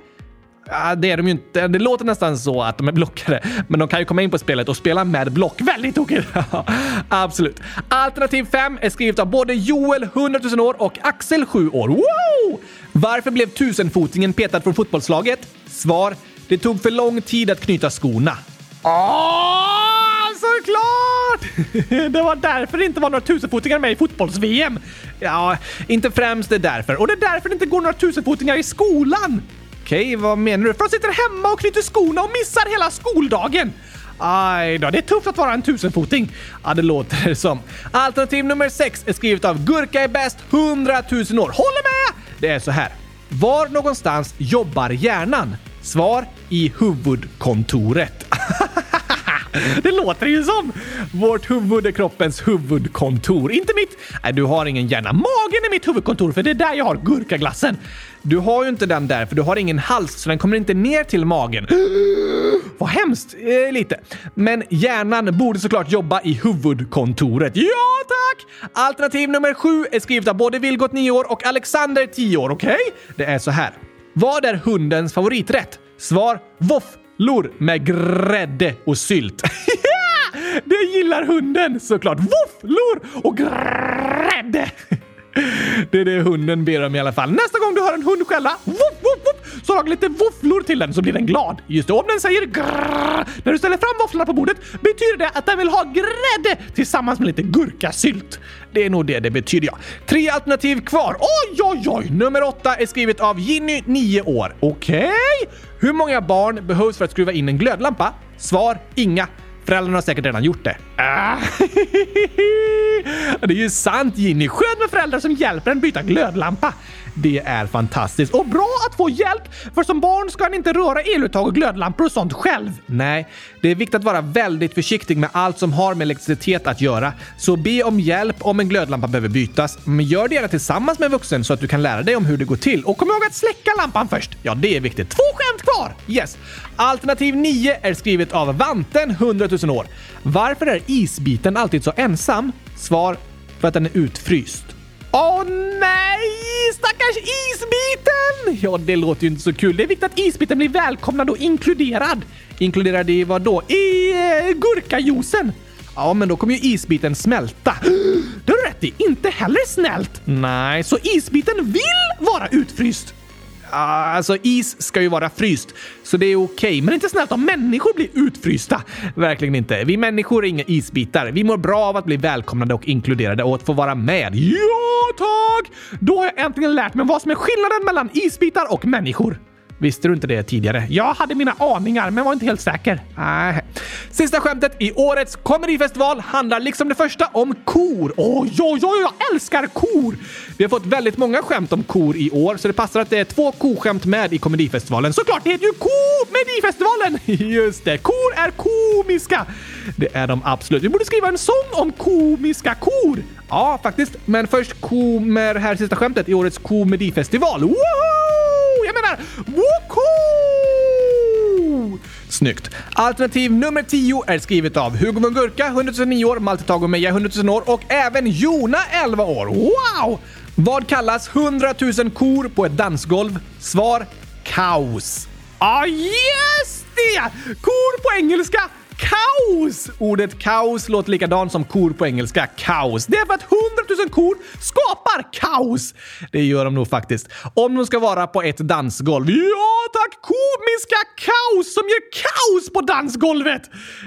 Ja, det är de ju inte. Det låter nästan så att de är blockade, men de kan ju komma in på spelet och spela med block. Väldigt tokigt! Absolut. Alternativ 5 är skrivet av både Joel, 100 000 år, och Axel, 7 år. Wow! Varför blev tusenfotingen petad från fotbollslaget? Svar. Det tog för lång tid att knyta skorna. Oh! Det var därför det inte var några tusenfotingar med i fotbolls-VM. Ja, inte främst det därför. Och det är därför det inte går några tusenfotingar i skolan. Okej, vad menar du? För de sitter hemma och knyter skorna och missar hela skoldagen. Aj då, det är tufft att vara en tusenfoting. Ja, det låter det som. Alternativ nummer sex är skrivet av Gurka är bäst 100 000 år. Håller med! Det är så här. Var någonstans jobbar hjärnan? Svar i huvudkontoret. Det låter ju som! Vårt huvud är kroppens huvudkontor. Inte mitt! Nej, du har ingen hjärna. Magen är mitt huvudkontor, för det är där jag har gurkaglassen. Du har ju inte den där, för du har ingen hals, så den kommer inte ner till magen. Vad hemskt! Eh, lite. Men hjärnan borde såklart jobba i huvudkontoret. Ja, tack! Alternativ nummer sju är skrivet av både Vilgot, 9 år, och Alexander, 10 år. Okej? Okay? Det är så här. Vad är hundens favoriträtt? Svar voff Lor med grädde och sylt. det gillar hunden såklart. Våfflor och grädde. Det är det hunden ber om i alla fall. Nästa gång du hör en hund skälla, woof, woof, woof, så lag lite våfflor till den så blir den glad. Just det, om den säger grrr, när du ställer fram våfflorna på bordet betyder det att den vill ha grädde tillsammans med lite gurkasylt. Det är nog det det betyder ja. Tre alternativ kvar. Oj, oj, oj! Nummer åtta är skrivet av Ginny, 9 år. Okej? Okay. Hur många barn behövs för att skruva in en glödlampa? Svar inga. Föräldrarna har säkert redan gjort det. Ah. det är ju sant Ginny. Skönt med föräldrar som hjälper en byta glödlampa. Det är fantastiskt och bra att få hjälp, för som barn ska han inte röra eluttag och glödlampor och sånt själv. Nej, det är viktigt att vara väldigt försiktig med allt som har med elektricitet att göra. Så be om hjälp om en glödlampa behöver bytas, men gör det gärna tillsammans med en vuxen så att du kan lära dig om hur det går till. Och kom ihåg att släcka lampan först. Ja, det är viktigt. Två skämt kvar! Yes. Alternativ 9 är skrivet av Vanten 100 000 år. Varför är isbiten alltid så ensam? Svar för att den är utfryst. Åh nej! Stackars isbiten! Ja, det låter ju inte så kul. Det är viktigt att isbiten blir välkomnad och inkluderad. Inkluderad i vad då? I eh, gurkajuicen. Ja, men då kommer ju isbiten smälta. Det har du rätt i. Inte heller snällt. Nej, så isbiten vill vara utfryst. Ah, alltså, is ska ju vara fryst, så det är okej. Okay. Men inte snällt om människor blir utfrysta. Verkligen inte. Vi människor är inga isbitar. Vi mår bra av att bli välkomnade och inkluderade och att få vara med. Ja, tack! Då har jag äntligen lärt mig vad som är skillnaden mellan isbitar och människor. Visste du inte det tidigare? Jag hade mina aningar, men var inte helt säker. Nej. Sista skämtet i årets komedifestival handlar liksom det första om kor. Oj, oj, oj, jag älskar kor! Vi har fått väldigt många skämt om kor i år, så det passar att det är två koskämt med i komedifestivalen. Såklart, det heter ju Komedifestivalen! Just det, kor är komiska! Det är de absolut. Vi borde skriva en sång om komiska kor! Ja, faktiskt. Men först kommer här sista skämtet i årets komedifestival. Woho! Jag menar, woko! Snyggt. Alternativ nummer 10 är skrivet av Hugo von Gurka, 100 009 år, Malte Tago Meja, 100 000 år och även Jona, 11 år. Wow! Vad kallas 100 000 kor på ett dansgolv? Svar kaos. Ah, yes det! Kor på engelska kaos! Ordet kaos låter likadant som kor på engelska. Kaos. Det är för att 100 000 kor skapar kaos. Det gör de nog faktiskt. Om de ska vara på ett dansgolv. Ja tack! Komiska kaos som ger kaos på dansgolvet!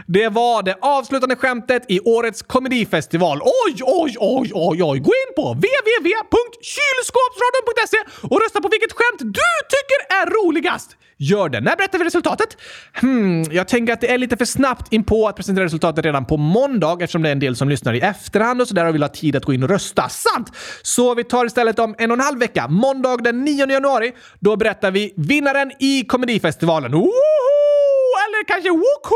Det var det avslutande skämtet i årets komedifestival. Oj, oj, oj, oj, oj! Gå in på www.kylskåpsradion.se och rösta på vilket skämt du tycker är roligast. Gör det. När berättar vi resultatet? Hmm, jag tänker att det är lite för snabbt in på att presentera resultatet redan på måndag eftersom det är en del som lyssnar i efterhand och sådär och vill ha tid att gå in och rösta. Sant! Så vi tar istället om en och en halv vecka, måndag den 9 januari. Då berättar vi vinnaren i komedifestivalen. Woho! Eller kanske woko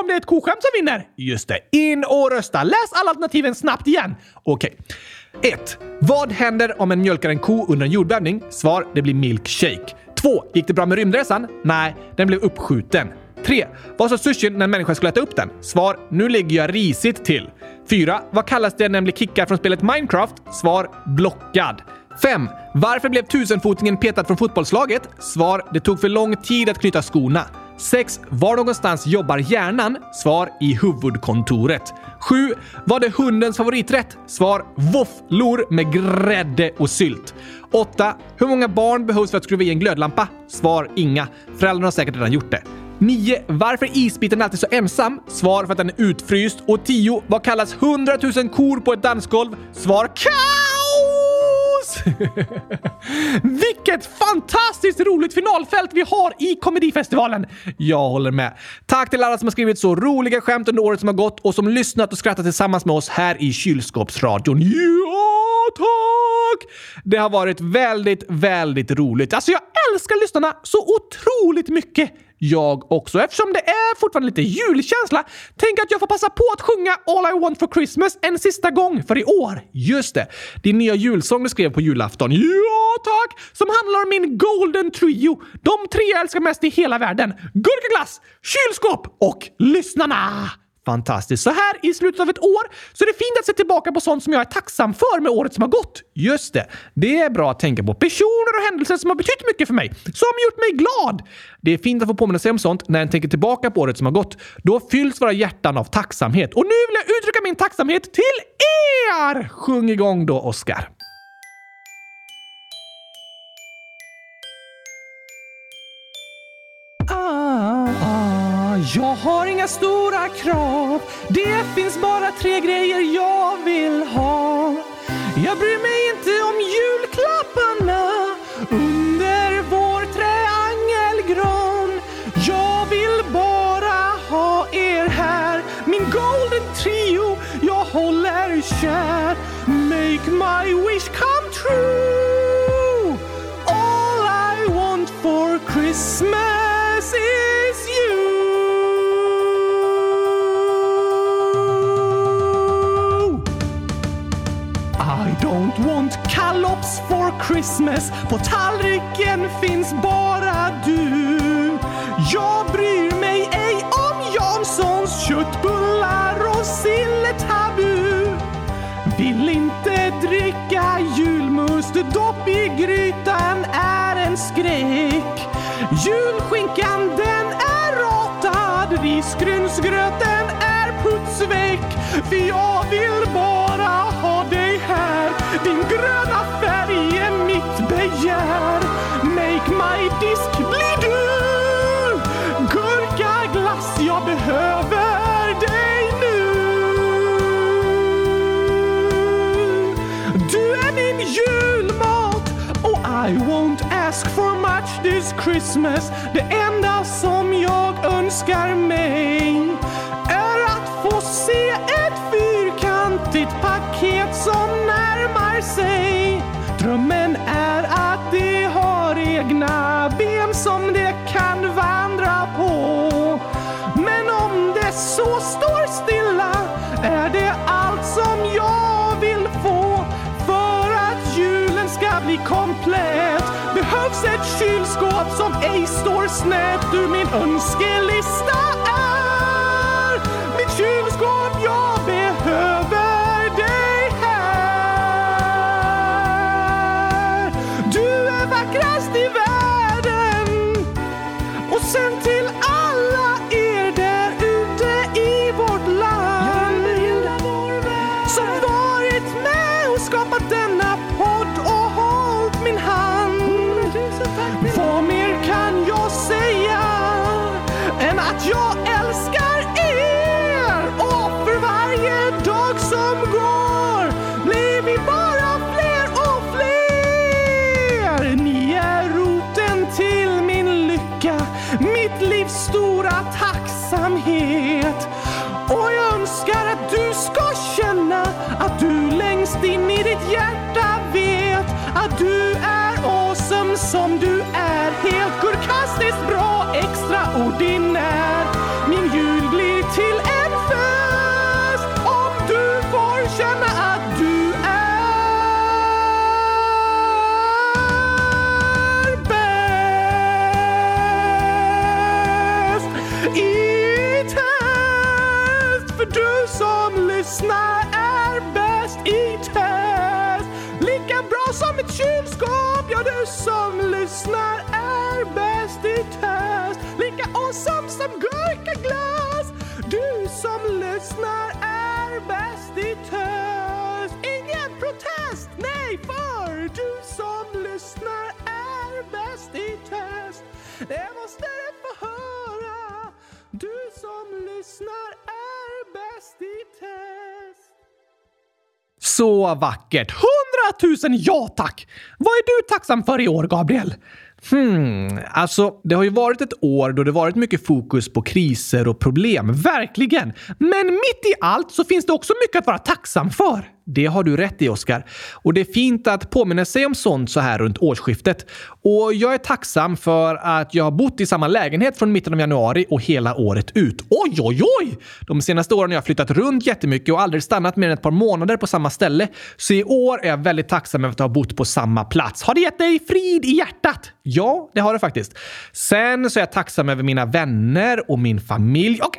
om det är ett koskämt som vinner. Just det. In och rösta. Läs alla alternativen snabbt igen. Okej. Okay. 1. Vad händer om en mjölkar en ko under en jordbävning? Svar. Det blir milkshake. 2. Gick det bra med rymdresan? Nej, den blev uppskjuten. 3. Vad sa sushin när en människa skulle äta upp den? Svar. Nu ligger jag risigt till. 4. Vad kallas det när den blir kickad från spelet Minecraft? Svar. Blockad. 5. Varför blev tusenfotingen petad från fotbollslaget? Svar. Det tog för lång tid att knyta skorna. 6. Var någonstans jobbar hjärnan? Svar. I huvudkontoret. 7. Vad är hundens favoriträtt? Svar. Våfflor med grädde och sylt. 8. Hur många barn behövs för att skruva i en glödlampa? Svar. Inga. Föräldrarna har säkert redan gjort det. 9. Varför är isbiten alltid så ensam? Svar för att den är utfryst. Och 10. Vad kallas 100 000 kor på ett dansgolv? Svar. Kaos! Vilket fantastiskt roligt finalfält vi har i Komedifestivalen! Jag håller med. Tack till alla som har skrivit så roliga skämt under året som har gått och som lyssnat och skrattat tillsammans med oss här i Kylskåpsradion. Ja, tack! Det har varit väldigt, väldigt roligt. Alltså, jag älskar lyssnarna så otroligt mycket jag också. Eftersom det är fortfarande lite julkänsla, tänk att jag får passa på att sjunga All I want for Christmas en sista gång för i år. Just det, din nya julsång du skrev på julafton. Ja, tack! Som handlar om min Golden Trio. De tre jag älskar mest i hela världen. Gurkaglass, kylskåp och lyssnarna! Fantastiskt. Så här i slutet av ett år så är det fint att se tillbaka på sånt som jag är tacksam för med året som har gått. Just det. Det är bra att tänka på personer och händelser som har betytt mycket för mig. Som gjort mig glad. Det är fint att få påminna sig om sånt när en tänker tillbaka på året som har gått. Då fylls våra hjärtan av tacksamhet. Och nu vill jag uttrycka min tacksamhet till er! Sjung igång då, Oscar. Jag har inga stora krav. Det finns bara tre grejer jag vill ha. Jag bryr mig inte om julklapparna under vår triangelgran. Jag vill bara ha er här. Min golden trio jag håller kär. Make my wish come true. All I want for Christmas Christmas. På tallriken finns bara du. Jag bryr mig ej om Janssons köttbullar och silletabu. Vill inte dricka julmust, dopp i grytan är en skräck. Julskinkan den är ratad, risgrynsgröten Christmas. Det enda som jag önskar mig ej står snett. ur min önskelista än Det måste du få höra. Du som lyssnar är bäst i test. Så vackert! Hundratusen ja tack! Vad är du tacksam för i år, Gabriel? Hmm, alltså det har ju varit ett år då det varit mycket fokus på kriser och problem. Verkligen! Men mitt i allt så finns det också mycket att vara tacksam för. Det har du rätt i, Oskar. Och det är fint att påminna sig om sånt så här runt årsskiftet. Och jag är tacksam för att jag har bott i samma lägenhet från mitten av januari och hela året ut. Oj, oj, oj! De senaste åren har jag flyttat runt jättemycket och aldrig stannat mer än ett par månader på samma ställe. Så i år är jag väldigt tacksam över att ha bott på samma plats. Har det gett dig frid i hjärtat? Ja, det har det faktiskt. Sen så är jag tacksam över mina vänner och min familj och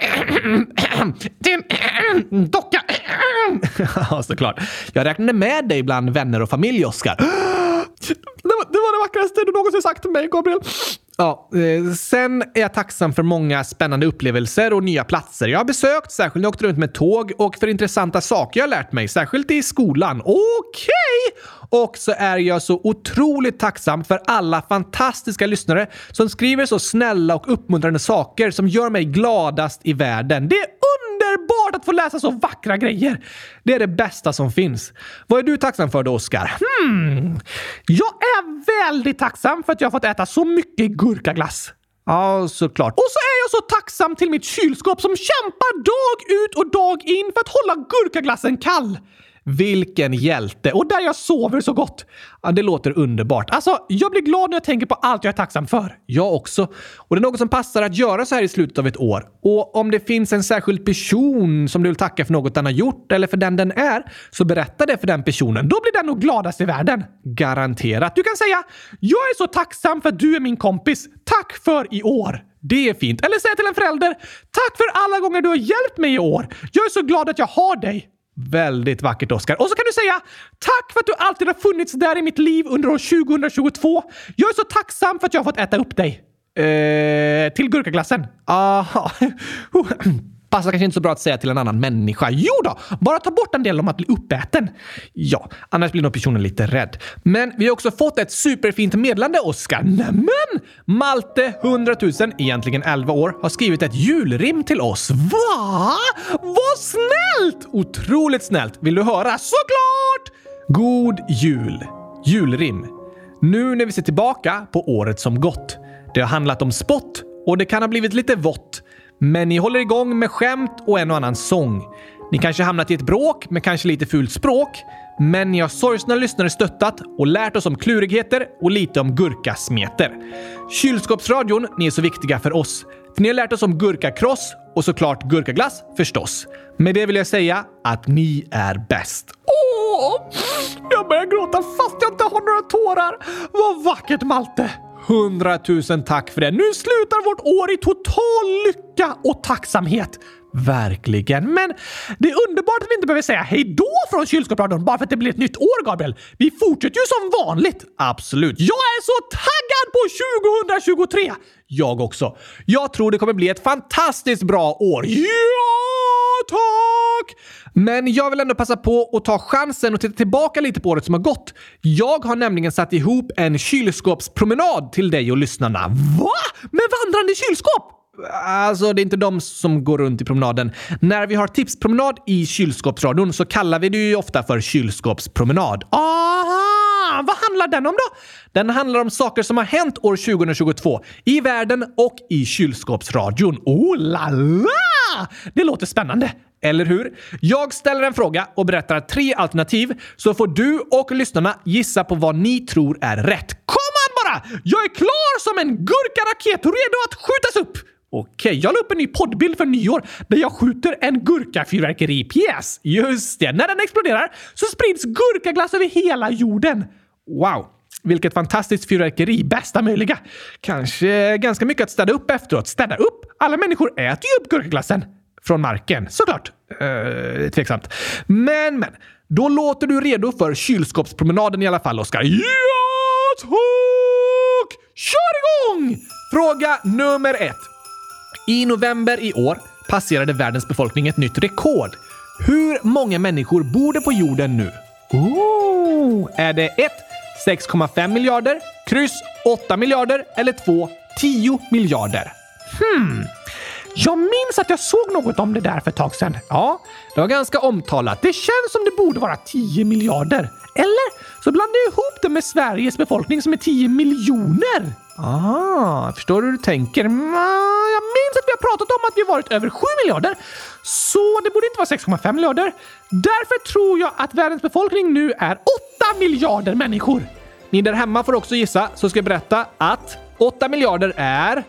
din docka. ja, såklart. Jag räknade med dig bland vänner och familj, Oskar. Det var, det var det vackraste du någonsin sagt till mig, Gabriel. Ja, eh, sen är jag tacksam för många spännande upplevelser och nya platser jag har besökt, särskilt när jag åkt runt med tåg och för intressanta saker jag har lärt mig, särskilt i skolan. Okej! Och så är jag så otroligt tacksam för alla fantastiska lyssnare som skriver så snälla och uppmuntrande saker som gör mig gladast i världen. Det är underbart att få läsa så vackra grejer! Det är det bästa som finns. Vad är du tacksam för då, Oskar? Hmm. Jag är väldigt tacksam för att jag har fått äta så mycket gurkaglass. Ja, såklart. Och så är jag så tacksam till mitt kylskåp som kämpar dag ut och dag in för att hålla gurkaglassen kall. Vilken hjälte! Och där jag sover så gott! Ja, det låter underbart. Alltså, jag blir glad när jag tänker på allt jag är tacksam för. Jag också. Och det är något som passar att göra så här i slutet av ett år. Och om det finns en särskild person som du vill tacka för något den har gjort eller för den den är, så berätta det för den personen. Då blir den nog gladast i världen. Garanterat. Du kan säga “Jag är så tacksam för att du är min kompis. Tack för i år!” Det är fint. Eller säga till en förälder “Tack för alla gånger du har hjälpt mig i år. Jag är så glad att jag har dig.” Väldigt vackert, Oskar. Och så kan du säga tack för att du alltid har funnits där i mitt liv under år 2022. Jag är så tacksam för att jag har fått äta upp dig. Eh, till gurkaglassen. Aha. Oh, Passar kanske inte så bra att säga till en annan människa. Jo då, bara ta bort en del om att bli uppäten. Ja, annars blir nog personen lite rädd. Men vi har också fått ett superfint meddelande, Oskar. Nämen! Malte, 100 000, egentligen 11 år, har skrivit ett julrim till oss. Va? Vad snällt! Otroligt snällt. Vill du höra? Såklart! God jul. Julrim. Nu när vi ser tillbaka på året som gått. Det har handlat om spott och det kan ha blivit lite vått. Men ni håller igång med skämt och en och annan sång. Ni kanske hamnat i ett bråk med kanske lite fult språk. Men ni har sorgsna lyssnare stöttat och lärt oss om klurigheter och lite om gurkasmeter. Kylskåpsradion, ni är så viktiga för oss. För ni har lärt oss om gurkakross och såklart gurkaglass förstås. Med det vill jag säga att ni är bäst. Åh! Jag börjar gråta fast jag inte har några tårar. Vad vackert Malte! Hundratusen tack för det. Nu slutar vårt år i total lycka och tacksamhet. Verkligen. Men det är underbart att vi inte behöver säga hej då från kylskåpsradion bara för att det blir ett nytt år, Gabriel. Vi fortsätter ju som vanligt. Absolut. Jag är så taggad på 2023! Jag också. Jag tror det kommer bli ett fantastiskt bra år. Ja, tack! Men jag vill ändå passa på att ta chansen och titta tillbaka lite på året som har gått. Jag har nämligen satt ihop en kylskåpspromenad till dig och lyssnarna. Va? Med vandrande kylskåp? Alltså, det är inte de som går runt i promenaden. När vi har tipspromenad i kylskåpsradion så kallar vi det ju ofta för kylskåpspromenad. Ah, fan, Vad handlar den om då? Den handlar om saker som har hänt år 2022 i världen och i kylskåpsradion. Oh la la! Det låter spännande. Eller hur? Jag ställer en fråga och berättar tre alternativ så får du och lyssnarna gissa på vad ni tror är rätt. Kom an bara! Jag är klar som en gurkaraket redo att skjutas upp! Okej, jag la upp en ny poddbild för nyår där jag skjuter en gurkafyrverkeripjäs. Just det, när den exploderar så sprids gurkaglass över hela jorden. Wow! Vilket fantastiskt fyrverkeri, bästa möjliga. Kanske ganska mycket att städa upp efteråt. Städa upp? Alla människor äter ju upp gurkaglassen. Från marken, såklart. Uh, tveksamt. Men, men. Då låter du redo för kylskåpspromenaden i alla fall, Oskar. Ja, tack! Kör igång! Fråga nummer ett. I november i år passerade världens befolkning ett nytt rekord. Hur många människor bor det på jorden nu? Oh, är det ett? 6,5 miljarder, kryss 8 miljarder eller 2. 10 miljarder? Hmm. Jag minns att jag såg något om det där för ett tag sedan. Ja, det var ganska omtalat. Det känns som det borde vara 10 miljarder. Eller så blandar jag ihop det med Sveriges befolkning som är 10 miljoner. Ah, förstår hur du tänker. Jag minns att vi har pratat om att vi varit över 7 miljarder, så det borde inte vara 6,5 miljarder. Därför tror jag att världens befolkning nu är 8 miljarder människor. Ni där hemma får också gissa, så ska jag berätta att 8 miljarder är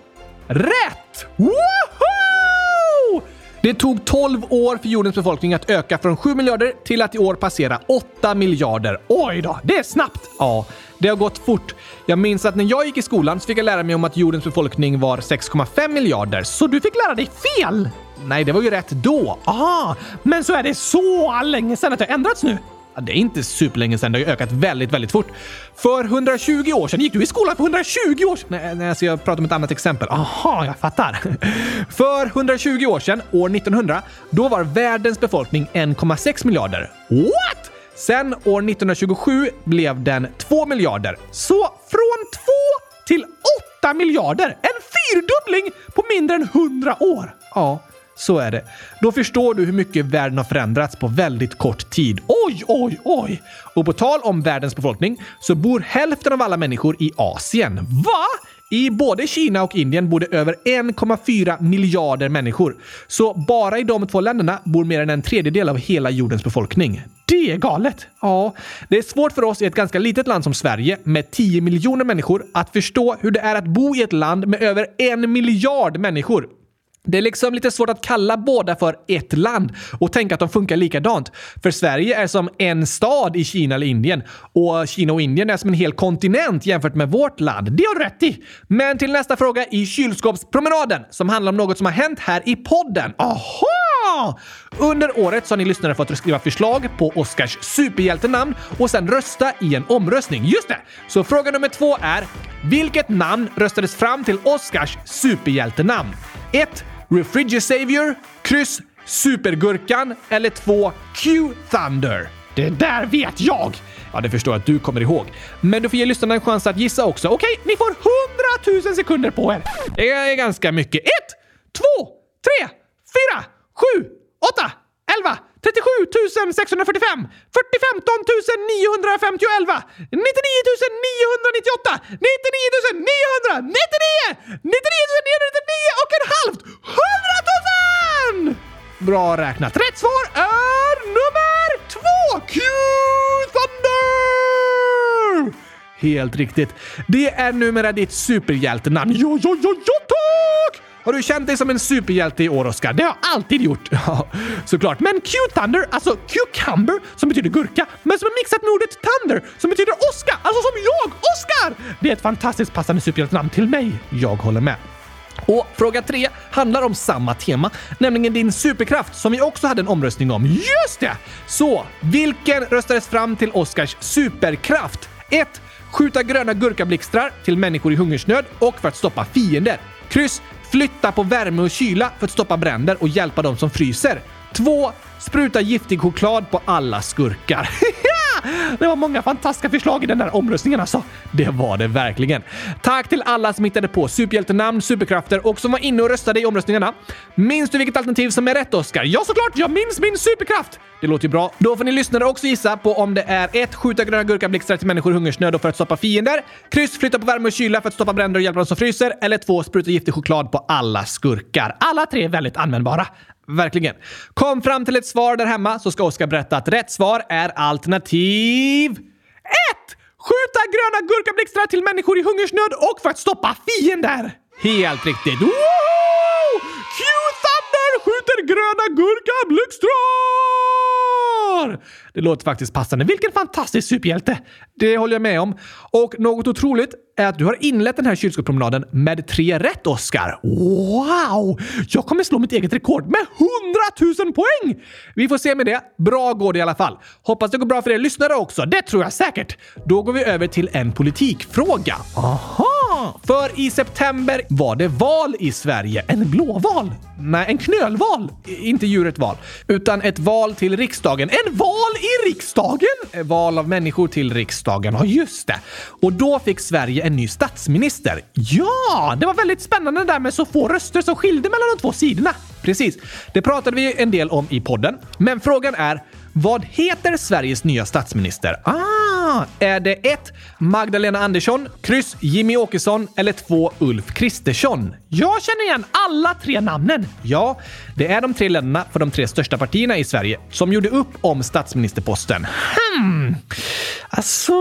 rätt! Woho! Det tog 12 år för jordens befolkning att öka från 7 miljarder till att i år passera 8 miljarder. Oj då, det är snabbt! Ja, det har gått fort. Jag minns att när jag gick i skolan så fick jag lära mig om att jordens befolkning var 6,5 miljarder. Så du fick lära dig fel? Nej, det var ju rätt då. Aha, men så är det så länge sedan att det har ändrats nu? Ja, det är inte superlänge sedan. Det har ju ökat väldigt, väldigt fort. För 120 år sedan gick du i skolan för 120 år sedan. Nej, nej alltså jag pratar om ett annat exempel. Aha, jag fattar. För 120 år sedan, år 1900, då var världens befolkning 1,6 miljarder. What? Sen år 1927 blev den 2 miljarder. Så från 2 till 8 miljarder! En fyrdubbling på mindre än 100 år! Ja, så är det. Då förstår du hur mycket världen har förändrats på väldigt kort tid. Oj, oj, oj! Och på tal om världens befolkning så bor hälften av alla människor i Asien. Va? I både Kina och Indien bor det över 1,4 miljarder människor. Så bara i de två länderna bor mer än en tredjedel av hela jordens befolkning. Det är galet! Ja, det är svårt för oss i ett ganska litet land som Sverige med 10 miljoner människor att förstå hur det är att bo i ett land med över en miljard människor. Det är liksom lite svårt att kalla båda för ett land och tänka att de funkar likadant. För Sverige är som en stad i Kina eller Indien och Kina och Indien är som en hel kontinent jämfört med vårt land. Det har du rätt i! Men till nästa fråga i kylskåpspromenaden som handlar om något som har hänt här i podden. Aha! Under året så har ni lyssnare fått skriva förslag på Oscars superhjältenamn och sen rösta i en omröstning. Just det! Så fråga nummer två är vilket namn röstades fram till Oscars superhjältenamn? 1. Refrigisavior, kryss Supergurkan eller 2. Q-Thunder. Det där vet jag! Ja, det förstår jag att du kommer ihåg. Men du får ge lyssnarna en chans att gissa också. Okej, ni får 100 000 sekunder på er. Det är ganska mycket. 1, 2, 3, 4, 7, 8, 11, 37 645, 45 911, 99 998, 99 999, 99 999 och en halvt! 100 000! Bra räknat. Rätt svar är nummer två! Q Thunder! Helt riktigt. Det är numera ditt superhjältenamn. Ja, ja, ja, ja, tack! Har du känt dig som en superhjälte i år, Oskar? Det har jag alltid gjort. Ja, såklart. Men Q-Thunder, alltså cucumber, som betyder gurka, men som är mixat med ordet Thunder, som betyder Oskar, alltså som jag, Oskar! Det är ett fantastiskt passande superhjältenamn till mig. Jag håller med. Och fråga tre handlar om samma tema, nämligen din superkraft som vi också hade en omröstning om. Just det! Så, vilken röstades fram till Oscars superkraft? 1. Skjuta gröna gurkablixtrar till människor i hungersnöd och för att stoppa fiender. Kryss. Flytta på värme och kyla för att stoppa bränder och hjälpa de som fryser. 2. Spruta giftig choklad på alla skurkar. Det var många fantastiska förslag i den där omröstningen alltså. Det var det verkligen. Tack till alla som hittade på superhjältenamn, superkrafter och som var inne och röstade i omröstningarna. Minns du vilket alternativ som är rätt, Oskar? Ja, såklart! Jag minns min superkraft! Det låter ju bra. Då får ni lyssnare också gissa på om det är 1. Skjuta gröna gurkablixtar till människor i hungersnöd och för att stoppa fiender. Kryss. Flytta på värme och kyla för att stoppa bränder och hjälpa dem som fryser. Eller 2. Spruta giftig choklad på alla skurkar. Alla tre är väldigt användbara. Verkligen. Kom fram till ett svar där hemma så ska Oskar berätta att rätt svar är alternativ 1! Skjuta gröna gurkablixtar till människor i hungersnöd och för att stoppa fiender! Helt riktigt. Woho! Q-Thunder skjuter gröna gurkablixtar! Det låter faktiskt passande. Vilken fantastisk superhjälte! Det håller jag med om. Och något otroligt är att du har inlett den här kylskåpspromenaden med tre rätt, Oscar. Wow! Jag kommer slå mitt eget rekord med 100 000 poäng! Vi får se med det. Bra går det i alla fall. Hoppas det går bra för er lyssnare också. Det tror jag säkert. Då går vi över till en politikfråga. Aha! För i september var det val i Sverige. En blåval? Nej, en knölval. Inte djuret val, utan ett val till riksdagen. En val i riksdagen? Eh, val av människor till riksdagen. Ja, just det. Och då fick Sverige en ny statsminister. Ja, det var väldigt spännande där med så få röster som skilde mellan de två sidorna. Precis. Det pratade vi en del om i podden. Men frågan är, vad heter Sveriges nya statsminister? Ah, är det 1. Magdalena Andersson, kryss Jimmy Åkesson eller 2. Ulf Kristersson? Jag känner igen alla tre namnen. Ja, det är de tre länderna för de tre största partierna i Sverige som gjorde upp om statsministerposten. Hmm. Alltså...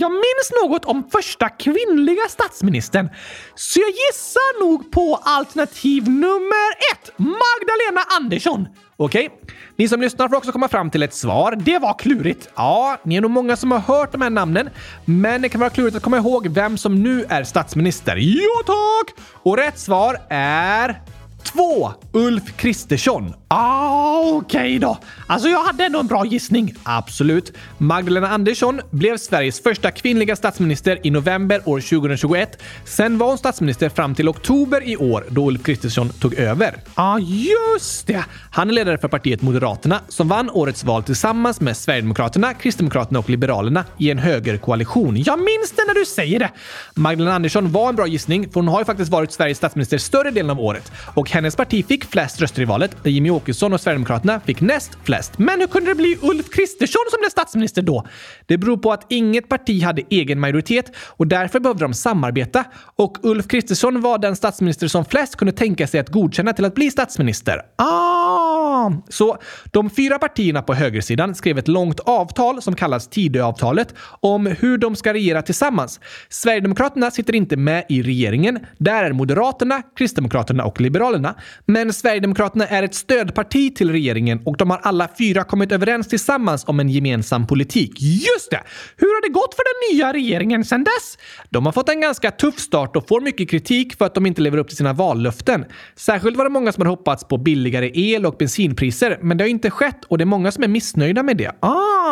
Jag minns något om första kvinnliga statsministern, så jag gissar nog på alternativ nummer ett. Magdalena Andersson. Okej, ni som lyssnar får också komma fram till ett svar. Det var klurigt. Ja, ni är nog många som har hört de här namnen, men det kan vara klurigt att komma ihåg vem som nu är statsminister. Ja, tack! Och rätt svar är 2. Ulf Kristersson. Ah, Okej okay då. Alltså, jag hade ändå en bra gissning. Absolut. Magdalena Andersson blev Sveriges första kvinnliga statsminister i november år 2021. Sen var hon statsminister fram till oktober i år då Ulf Kristersson tog över. Ja, ah, just det! Han är ledare för partiet Moderaterna som vann årets val tillsammans med Sverigedemokraterna, Kristdemokraterna och Liberalerna i en högerkoalition. Jag minns det när du säger det! Magdalena Andersson var en bra gissning, för hon har ju faktiskt varit Sveriges statsminister större delen av året och hennes parti fick flest röster i valet, där Jimmy Åkesson och Sverigedemokraterna fick näst flest. Men hur kunde det bli Ulf Kristersson som blev statsminister då? Det beror på att inget parti hade egen majoritet och därför behövde de samarbeta. Och Ulf Kristersson var den statsminister som flest kunde tänka sig att godkänna till att bli statsminister. Ah! Så de fyra partierna på högersidan skrev ett långt avtal som kallas Tidöavtalet om hur de ska regera tillsammans. Sverigedemokraterna sitter inte med i regeringen. Där är Moderaterna, Kristdemokraterna och Liberalerna. Men Sverigedemokraterna är ett stödparti till regeringen och de har alla fyra kommit överens tillsammans om en gemensam politik. Just det! Hur har det gått för den nya regeringen sedan dess? De har fått en ganska tuff start och får mycket kritik för att de inte lever upp till sina vallöften. Särskilt var det många som hade hoppats på billigare el och bensinpriser, men det har inte skett och det är många som är missnöjda med det. Ah,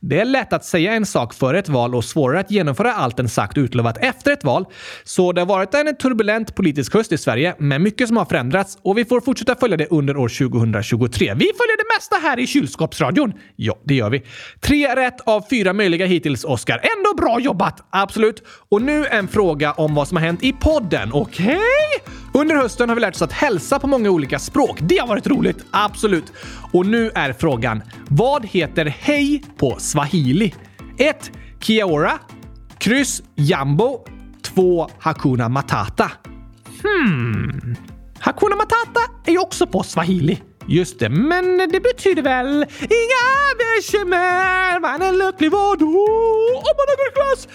det är lätt att säga en sak före ett val och svårare att genomföra allt en sagt och utlovat efter ett val. Så det har varit en turbulent politisk höst i Sverige med mycket som har förändrats och vi får fortsätta följa det under år 2023. Vi följer det mesta här i kylskåpsradion. Ja, det gör vi. Tre rätt av fyra möjliga hittills, Oscar. Ändå bra jobbat! Absolut. Och nu en fråga om vad som har hänt i podden. Okej? Okay? Under hösten har vi lärt oss att hälsa på många olika språk. Det har varit roligt, absolut. Och nu är frågan, vad heter hej på swahili? 1. Kiaora. Kryss Jambo. 2. Hakuna Matata. Hmm. Hakuna Matata är ju också på swahili. Just det, men det betyder väl inga bekymmer, man är lycklig vadå om man har gurkglass?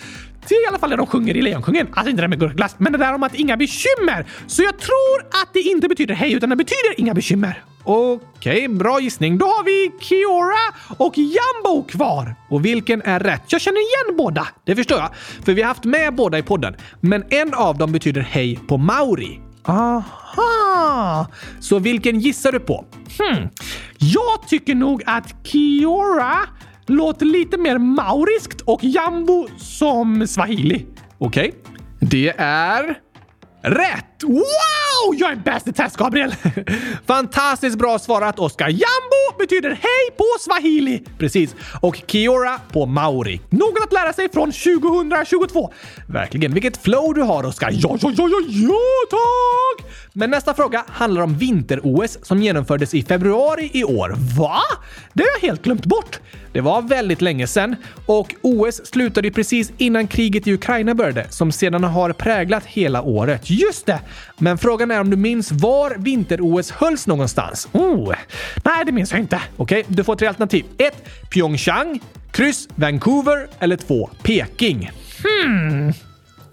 Det är i alla fall det de sjunger i Lejonkungen. Alltså inte det med gurkglass, men det där om att inga bekymmer. Så jag tror att det inte betyder hej, utan det betyder inga bekymmer. Okej, okay, bra gissning. Då har vi Kiora och Jambo kvar. Och vilken är rätt? Jag känner igen båda. Det förstår jag, för vi har haft med båda i podden. Men en av dem betyder hej på mauri. Aha! Så vilken gissar du på? Hmm. Jag tycker nog att Kiora låter lite mer mauriskt och Jambo som swahili. Okej. Okay. Det är... Rätt! Wow! Jag är bäst i test, Gabriel! Fantastiskt bra svarat, Oskar. Jambo betyder hej på swahili. Precis. Och Kiora på maori. Något att lära sig från 2022. Verkligen. Vilket flow du har, Oskar. Ja, ja, ja, ja, ja, tack! Men nästa fråga handlar om vinter-OS som genomfördes i februari i år. Va? Det har jag helt glömt bort. Det var väldigt länge sedan och OS slutade precis innan kriget i Ukraina började, som sedan har präglat hela året. Just det! Men frågan frågan är om du minns var vinter-OS hölls någonstans? Oh, nej, det minns jag inte. Okej, okay, du får tre alternativ. 1. Pyeongchang, kryss Vancouver eller 2. Peking. Hmm.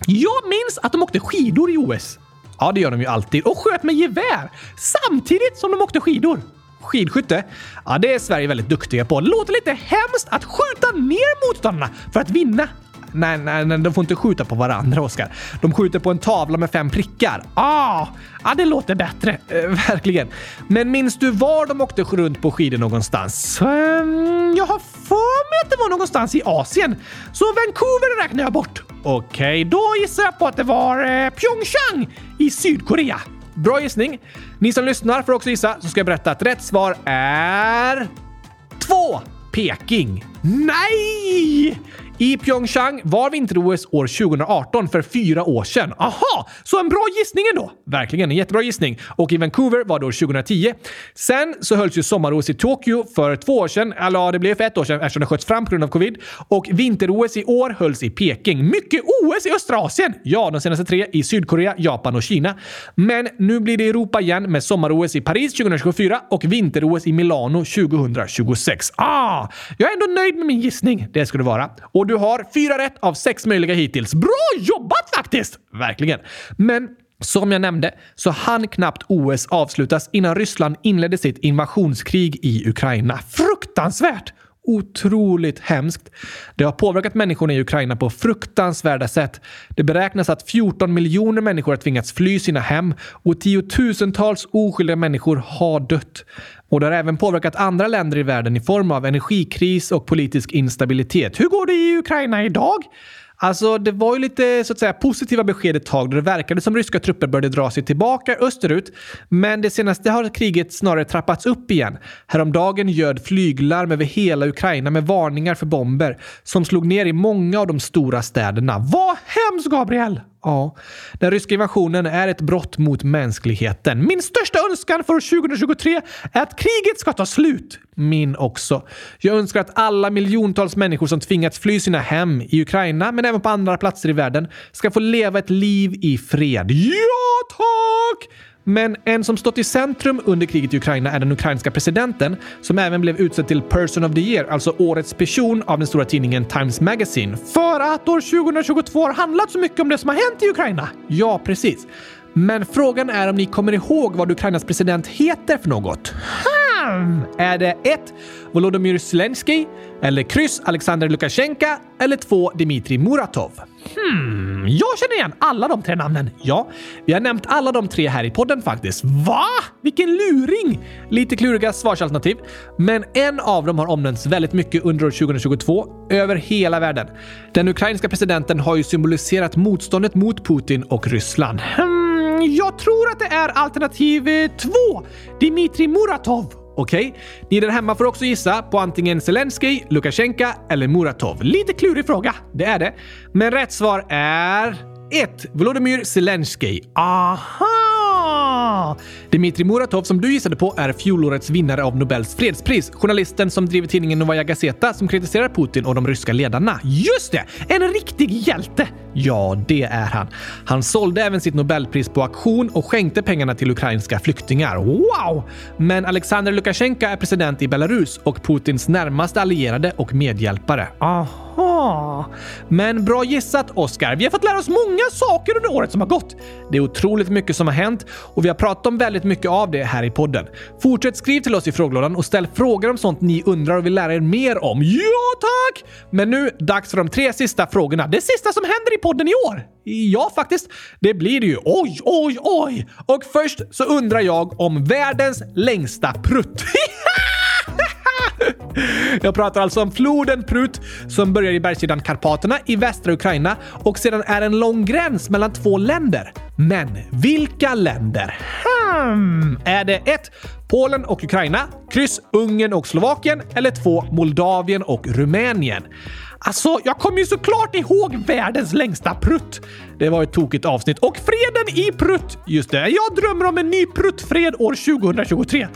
Jag minns att de åkte skidor i OS. Ja, det gör de ju alltid. Och sköt med gevär samtidigt som de åkte skidor. Skidskytte? Ja, det är Sverige väldigt duktiga på. Det låter lite hemskt att skjuta ner motståndarna för att vinna. Nej, nej, nej, de får inte skjuta på varandra, Oskar. De skjuter på en tavla med fem prickar. Ah, ja, det låter bättre. Eh, verkligen. Men minns du var de åkte runt på skidor någonstans? Um, jag har för mig att det var någonstans i Asien. Så Vancouver räknar jag bort. Okej, okay, då gissar jag på att det var eh, Pyeongchang i Sydkorea. Bra gissning. Ni som lyssnar får också gissa, så ska jag berätta att rätt svar är... Två! Peking. Nej! I Pyeongchang var vinter-OS år 2018 för fyra år sedan. Aha! Så en bra gissning ändå! Verkligen en jättebra gissning. Och i Vancouver var det år 2010. Sen så hölls ju sommar-OS i Tokyo för två år sedan. Eller ja, det blev för ett år sedan eftersom det sköts fram på grund av covid. Och vinter-OS i år hölls i Peking. Mycket OS i östra Asien! Ja, de senaste tre i Sydkorea, Japan och Kina. Men nu blir det Europa igen med sommar-OS i Paris 2024 och vinter-OS i Milano 2026. Ah! Jag är ändå nöjd med min gissning. Det ska det vara. Och du har fyra rätt av sex möjliga hittills. Bra jobbat faktiskt! Verkligen. Men som jag nämnde så hann knappt OS avslutas innan Ryssland inledde sitt invasionskrig i Ukraina. Fruktansvärt! otroligt hemskt. Det har påverkat människorna i Ukraina på fruktansvärda sätt. Det beräknas att 14 miljoner människor har tvingats fly sina hem och tiotusentals oskyldiga människor har dött. Och det har även påverkat andra länder i världen i form av energikris och politisk instabilitet. Hur går det i Ukraina idag? Alltså, det var ju lite så att säga positiva besked ett tag då det verkade som ryska trupper började dra sig tillbaka österut. Men det senaste har kriget snarare trappats upp igen. Häromdagen göd flyglarm över hela Ukraina med varningar för bomber som slog ner i många av de stora städerna. Vad hemskt, Gabriel! Ja, den ryska invasionen är ett brott mot mänskligheten. Min största önskan för 2023 är att kriget ska ta slut. Min också. Jag önskar att alla miljontals människor som tvingats fly sina hem i Ukraina, men även på andra platser i världen, ska få leva ett liv i fred. Ja, tack! Men en som stått i centrum under kriget i Ukraina är den ukrainska presidenten som även blev utsedd till Person of the Year, alltså årets person av den stora tidningen Times Magazine. För att år 2022 har handlat så mycket om det som har hänt i Ukraina. Ja, precis. Men frågan är om ni kommer ihåg vad Ukrainas president heter för något? Hmm. Är det 1. Volodymyr Zelensky eller kryss Alexander Lukasjenko eller 2. Dmitrij Muratov? Hmm, jag känner igen alla de tre namnen. Ja, vi har nämnt alla de tre här i podden faktiskt. Va? Vilken luring! Lite kluriga svarsalternativ, men en av dem har omnämnts väldigt mycket under år 2022 över hela världen. Den ukrainska presidenten har ju symboliserat motståndet mot Putin och Ryssland. Hmm, jag tror att det är alternativ eh, två, Dmitrij Muratov. Okej? Okay? Ni där hemma får också gissa på antingen Zelensky, Lukasjenko eller Muratov. Lite klurig fråga, det är det. Men rätt svar är 1. Volodymyr Zelensky. Aha! Aha! Dmitrij Muratov som du gissade på är fjolårets vinnare av Nobels fredspris. Journalisten som driver tidningen Novaja Gazeta som kritiserar Putin och de ryska ledarna. Just det! En riktig hjälte! Ja, det är han. Han sålde även sitt Nobelpris på auktion och skänkte pengarna till ukrainska flyktingar. Wow! Men Alexander Lukasjenko är president i Belarus och Putins närmaste allierade och medhjälpare. Aha! Men bra gissat, Oscar. Vi har fått lära oss många saker under året som har gått. Det är otroligt mycket som har hänt och vi har pratat om väldigt mycket av det här i podden. Fortsätt skriv till oss i frågelådan och ställ frågor om sånt ni undrar och vill lära er mer om. Ja, tack! Men nu, dags för de tre sista frågorna. Det sista som händer i podden i år. Ja, faktiskt. Det blir det ju. Oj, oj, oj! Och först så undrar jag om världens längsta prutt. Jag pratar alltså om floden Prut som börjar i bergssidan Karpaterna i västra Ukraina och sedan är en lång gräns mellan två länder. Men vilka länder? Hmm. Är det ett? Polen och Ukraina, kryss Ungern och Slovakien eller 2. Moldavien och Rumänien? Alltså, jag kommer ju såklart ihåg världens längsta prutt. Det var ett tokigt avsnitt. Och freden i prutt! Just det, jag drömmer om en ny pruttfred år 2023.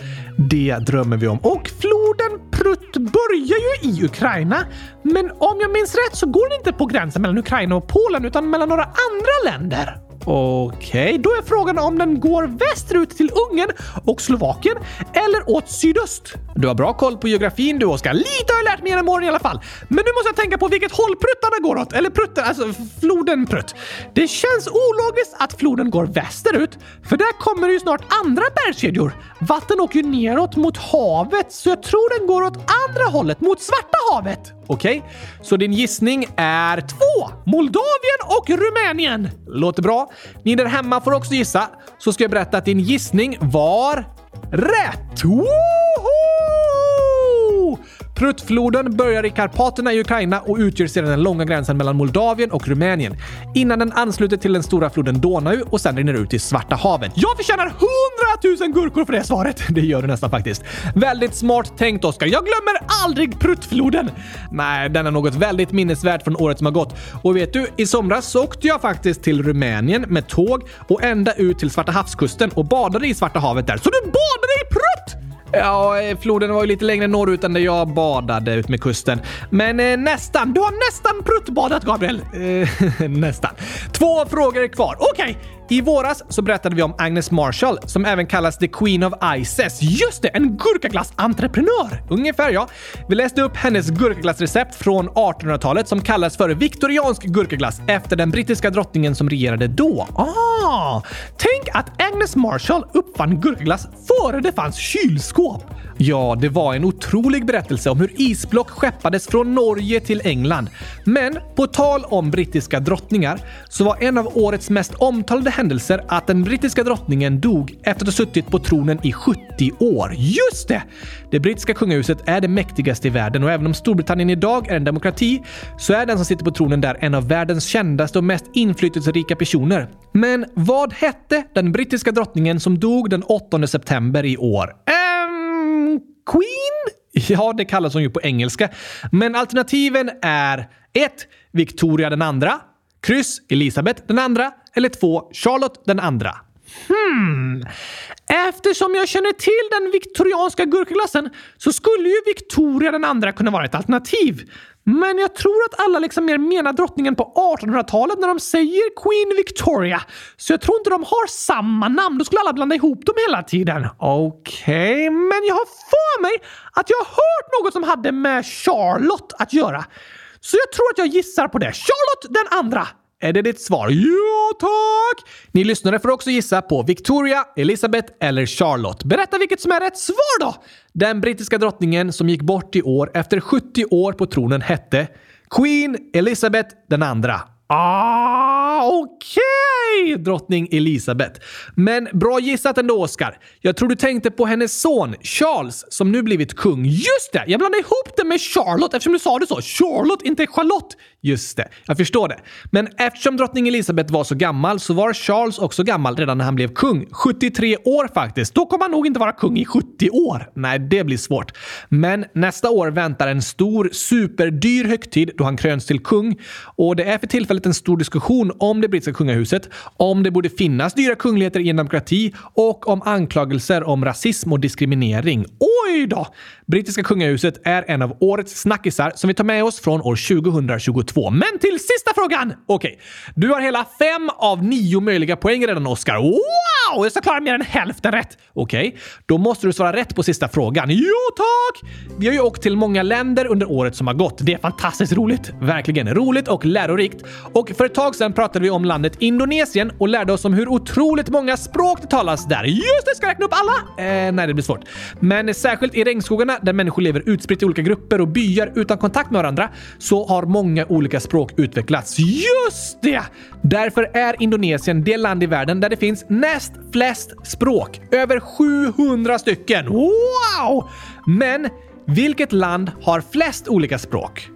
Det drömmer vi om. Och floden Prutt börjar ju i Ukraina. Men om jag minns rätt så går den inte på gränsen mellan Ukraina och Polen utan mellan några andra länder. Okej, okay, då är frågan om den går västerut till Ungern och Slovakien eller åt sydöst. Du har bra koll på geografin du, Oskar. Lite har jag lärt mig genom åren i alla fall. Men nu måste jag tänka på vilket håll pruttarna går åt. Eller prutten, alltså floden Prutt. Det känns ologiskt att floden går västerut, för där kommer det ju snart andra bergskedjor. Vatten åker ju neråt mot havet, så jag tror den går åt andra hållet, mot Svarta havet. Okej, okay? så din gissning är två. Moldavien och Rumänien. Låter bra. Ni där hemma får också gissa, så ska jag berätta att din gissning var rätt! Woho! Pruttfloden börjar i Karpaterna i Ukraina och utgör sedan den långa gränsen mellan Moldavien och Rumänien innan den ansluter till den stora floden Donau och sen rinner ut i Svarta havet. Jag förtjänar hundratusen gurkor för det svaret! Det gör du nästan faktiskt. Väldigt smart tänkt Oskar. Jag glömmer aldrig Pruttfloden! Nej, den är något väldigt minnesvärt från året som har gått. Och vet du, i somras så åkte jag faktiskt till Rumänien med tåg och ända ut till Svarta havskusten och badade i Svarta havet där. Så du badade i Ja, eh, floden var ju lite längre norrut än där jag badade ut med kusten. Men eh, nästan. Du har nästan pruttbadat, Gabriel. Eh, nästan. Två frågor kvar. Okej, okay. I våras så berättade vi om Agnes Marshall, som även kallas the Queen of Ices. Just det, en gurkaglassentreprenör! Ungefär ja. Vi läste upp hennes gurkaglassrecept från 1800-talet som kallas för viktoriansk gurkaglass efter den brittiska drottningen som regerade då. Ah! Tänk att Agnes Marshall uppfann gurkaglass före det fanns kylskåp! Ja, det var en otrolig berättelse om hur isblock skeppades från Norge till England. Men på tal om brittiska drottningar så var en av årets mest omtalade händelser att den brittiska drottningen dog efter att ha suttit på tronen i 70 år. Just det! Det brittiska kungahuset är det mäktigaste i världen och även om Storbritannien idag är en demokrati så är den som sitter på tronen där en av världens kändaste och mest inflytelserika personer. Men vad hette den brittiska drottningen som dog den 8 september i år? Ehm, Queen? Ja, det kallas hon ju på engelska. Men alternativen är 1. Victoria den andra, kryss Elisabeth den andra eller 2. Charlotte den andra. Hmm. Eftersom jag känner till den viktorianska gurkaglassen så skulle ju Victoria den andra kunna vara ett alternativ. Men jag tror att alla liksom mer menar drottningen på 1800-talet när de säger Queen Victoria. Så jag tror inte de har samma namn. Då skulle alla blanda ihop dem hela tiden. Okej, okay, men jag har för mig att jag har hört något som hade med Charlotte att göra. Så jag tror att jag gissar på det. Charlotte den andra. Är det ditt svar? Ja, tack! Ni lyssnare får också gissa på Victoria, Elizabeth eller Charlotte. Berätta vilket som är rätt svar då! Den brittiska drottningen som gick bort i år efter 70 år på tronen hette Queen Elizabeth den andra. Ah, okej! Okay, drottning Elisabeth. Men bra gissat ändå, Oscar. Jag tror du tänkte på hennes son Charles som nu blivit kung. Just det! Jag blandade ihop det med Charlotte eftersom du sa det så. Charlotte, inte Charlotte. Just det, jag förstår det. Men eftersom drottning Elizabeth var så gammal så var Charles också gammal redan när han blev kung. 73 år faktiskt. Då kommer han nog inte vara kung i 70 år. Nej, det blir svårt. Men nästa år väntar en stor, superdyr högtid då han kröns till kung. Och det är för tillfället en stor diskussion om det brittiska kungahuset, om det borde finnas dyra kungligheter i en demokrati och om anklagelser om rasism och diskriminering. Oj då! Brittiska kungahuset är en av årets snackisar som vi tar med oss från år 2022. Men till sista frågan! Okej, okay. du har hela fem av nio möjliga poäng redan, Oskar. Wow! Jag ska klara mer än hälften rätt! Okej, okay. då måste du svara rätt på sista frågan. Jo tack! Vi har ju åkt till många länder under året som har gått. Det är fantastiskt roligt. Verkligen roligt och lärorikt. Och för ett tag sedan pratade vi om landet Indonesien och lärde oss om hur otroligt många språk det talas där. Just det, ska jag räkna upp alla? Eh, nej, det blir svårt. Men särskilt i regnskogarna där människor lever utspritt i olika grupper och byar utan kontakt med varandra så har många olika olika språk utvecklats. Just det! Därför är Indonesien det land i världen där det finns näst flest språk. Över 700 stycken. Wow! Men vilket land har flest olika språk?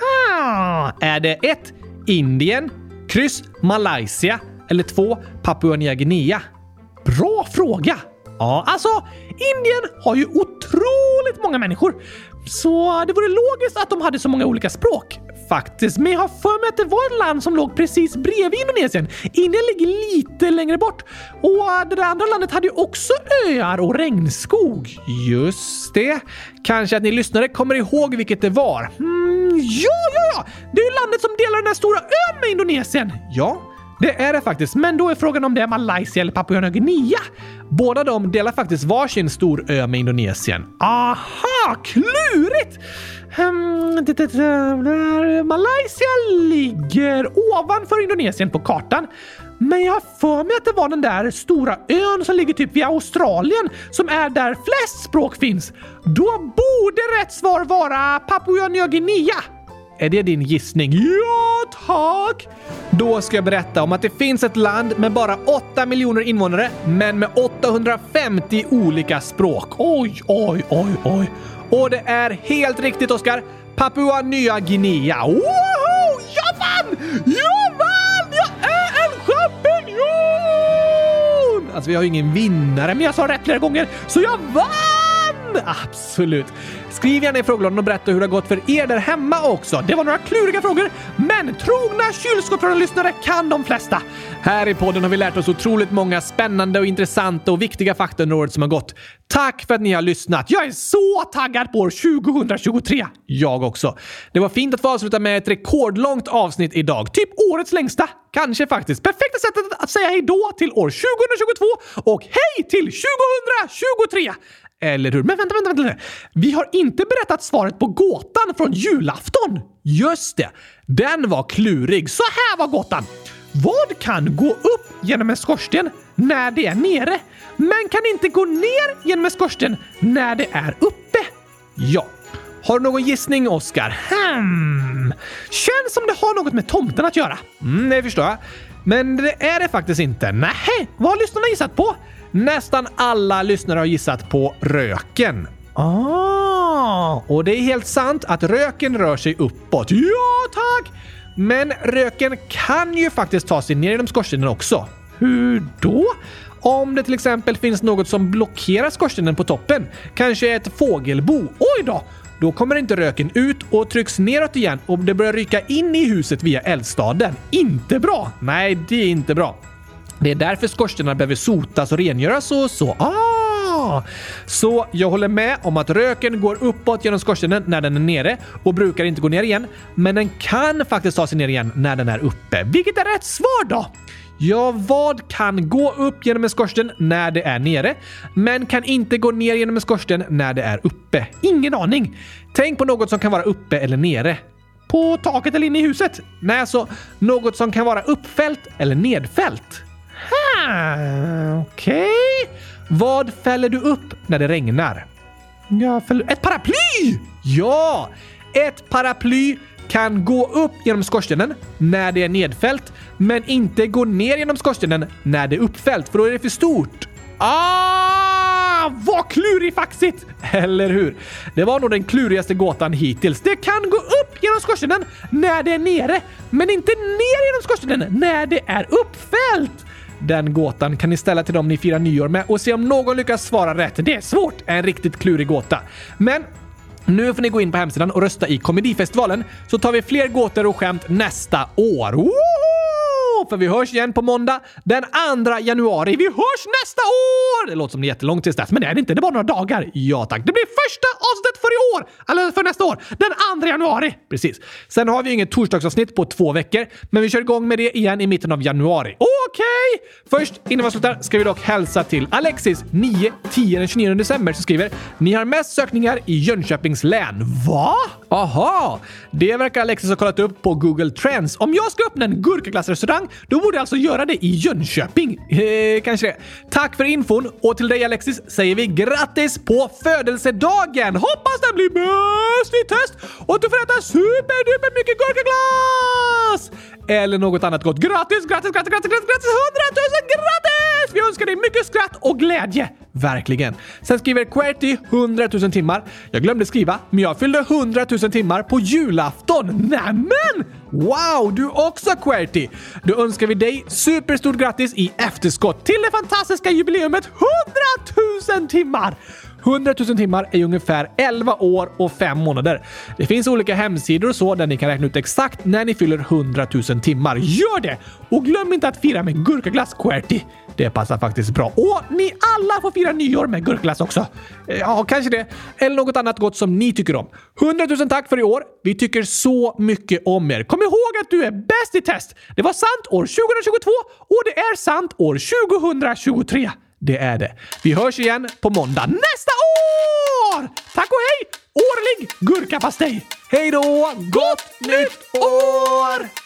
Ha, är det 1. Indien, kryss Malaysia eller 2. Papua Nya Guinea? Bra fråga! Ja, alltså Indien har ju otroligt många människor. Så det vore logiskt att de hade så många olika språk. Faktiskt, men jag har för mig att det var ett land som låg precis bredvid Indonesien. Indien ligger lite längre bort. Och det där andra landet hade ju också öar och regnskog. Just det. Kanske att ni lyssnare kommer ihåg vilket det var? Mm, ja, ja, ja! Det är ju landet som delar den där stora ön med Indonesien. Ja, det är det faktiskt, men då är frågan om det är Malaysia eller Papua Nya Guinea. Båda de delar faktiskt varsin stor ö med Indonesien. Aha, klurigt! Um, Malaysia ligger ovanför Indonesien på kartan. Men jag har för mig att det var den där stora ön som ligger typ vid Australien som är där flest språk finns. Då borde rätt svar vara Papua Nya Guinea. Är det din gissning? Ja, tack! Då ska jag berätta om att det finns ett land med bara 8 miljoner invånare, men med 850 olika språk. Oj, oj, oj, oj. Och det är helt riktigt, Oskar. Papua Nya Guinea. Woho! Jag vann! Jag vann! Jag är en champinjon! Alltså, vi har ju ingen vinnare, men jag sa rätt flera gånger, så jag vann! Absolut. Skriv gärna i frågelådan och berätta hur det har gått för er där hemma också. Det var några kluriga frågor, men trogna kylskåpslyssnare kan de flesta. Här i podden har vi lärt oss otroligt många spännande och intressanta och viktiga fakta under året som har gått. Tack för att ni har lyssnat! Jag är så taggad på år 2023! Jag också. Det var fint att få avsluta med ett rekordlångt avsnitt idag. Typ årets längsta. Kanske faktiskt. Perfekta sättet att säga hej då till år 2022 och hej till 2023! Eller hur? Men vänta, vänta, vänta. Vi har inte berättat svaret på gåtan från julafton. Just det. Den var klurig. Så här var gåtan. Vad kan gå upp genom en skorsten när det är nere, men kan inte gå ner genom en skorsten när det är uppe? Ja. Har du någon gissning, Oskar? Hmm. Känns som det har något med tomten att göra. Mm, det förstår jag. Men det är det faktiskt inte. Nej, vad har lyssnarna gissat på? Nästan alla lyssnare har gissat på röken. Ah, och det är helt sant att röken rör sig uppåt. Ja, tack! Men röken kan ju faktiskt ta sig ner genom skorstenen också. Hur då? Om det till exempel finns något som blockerar skorstenen på toppen, kanske ett fågelbo. Oj då! Då kommer inte röken ut och trycks neråt igen och det börjar ryka in i huset via eldstaden. Inte bra! Nej, det är inte bra. Det är därför skorstenarna behöver sotas och rengöras och så. Ah! Så jag håller med om att röken går uppåt genom skorstenen när den är nere och brukar inte gå ner igen. Men den kan faktiskt ta sig ner igen när den är uppe. Vilket är rätt svar då? Ja, vad kan gå upp genom en skorsten när det är nere, men kan inte gå ner genom en skorsten när det är uppe? Ingen aning. Tänk på något som kan vara uppe eller nere. På taket eller inne i huset? Nej, alltså något som kan vara uppfällt eller nedfällt. Ah, okej. Okay. Vad fäller du upp när det regnar? Jag fäller... Ett paraply! Ja! Ett paraply kan gå upp genom skorstenen när det är nedfällt, men inte gå ner genom skorstenen när det är uppfällt, för då är det för stort. Ah! vad klurifaxigt! Eller hur? Det var nog den klurigaste gåtan hittills. Det kan gå upp genom skorstenen när det är nere, men inte ner genom skorstenen när det är uppfällt. Den gåtan kan ni ställa till dem ni firar nyår med och se om någon lyckas svara rätt. Det är svårt, en riktigt klurig gåta. Men nu får ni gå in på hemsidan och rösta i Komedifestivalen så tar vi fler gåtor och skämt nästa år. Woho! För vi hörs igen på måndag den 2 januari. Vi hörs nästa år! Det låter som det är jättelångt tills dess, men det är det inte. Det är bara några dagar. Ja tack. Det blir första avsnittet för i år! Eller för nästa år. Den 2 januari. Precis. Sen har vi inget torsdagsavsnitt på två veckor, men vi kör igång med det igen i mitten av januari. Okej! Okay. Först, innan vi slutar, ska vi dock hälsa till Alexis, 9, 10 den 29 december, som skriver “Ni har mest sökningar i Jönköpings län”. Va? Aha! Det verkar Alexis ha kollat upp på Google Trends. Om jag ska öppna en gurkaglassrestaurang, då borde jag alltså göra det i Jönköping. Eh, kanske det. Tack för infon och till dig Alexis säger vi grattis på födelsedagen! Hoppas den blir bäst i test och att du får äta superduper mycket gurkaglass! Eller något annat gott. Grattis, grattis, grattis, grattis, grattis, grattis! Hundratusen grattis! Vi önskar dig mycket skratt och glädje. Verkligen. Sen skriver Querty 100 000 timmar. Jag glömde skriva, men jag fyllde 100 000 timmar på julafton. Nämen! Wow, du också QWERTY! Då önskar vi dig superstort grattis i efterskott till det fantastiska jubileumet 100 000 timmar! 100 000 timmar är ungefär 11 år och 5 månader. Det finns olika hemsidor och så där ni kan räkna ut exakt när ni fyller 100 000 timmar. Gör det! Och glöm inte att fira med gurkaglass QWERTY. Det passar faktiskt bra. Och ni alla får fira nyår med gurkaglass också. Eh, ja, kanske det. Eller något annat gott som ni tycker om. 100 000 tack för i år. Vi tycker så mycket om er. Kom ihåg att du är bäst i test. Det var sant år 2022 och det är sant år 2023. Det är det. Vi hörs igen på måndag nästa år! Tack och hej! Årlig gurkapastej! Hej då! Gott nytt år!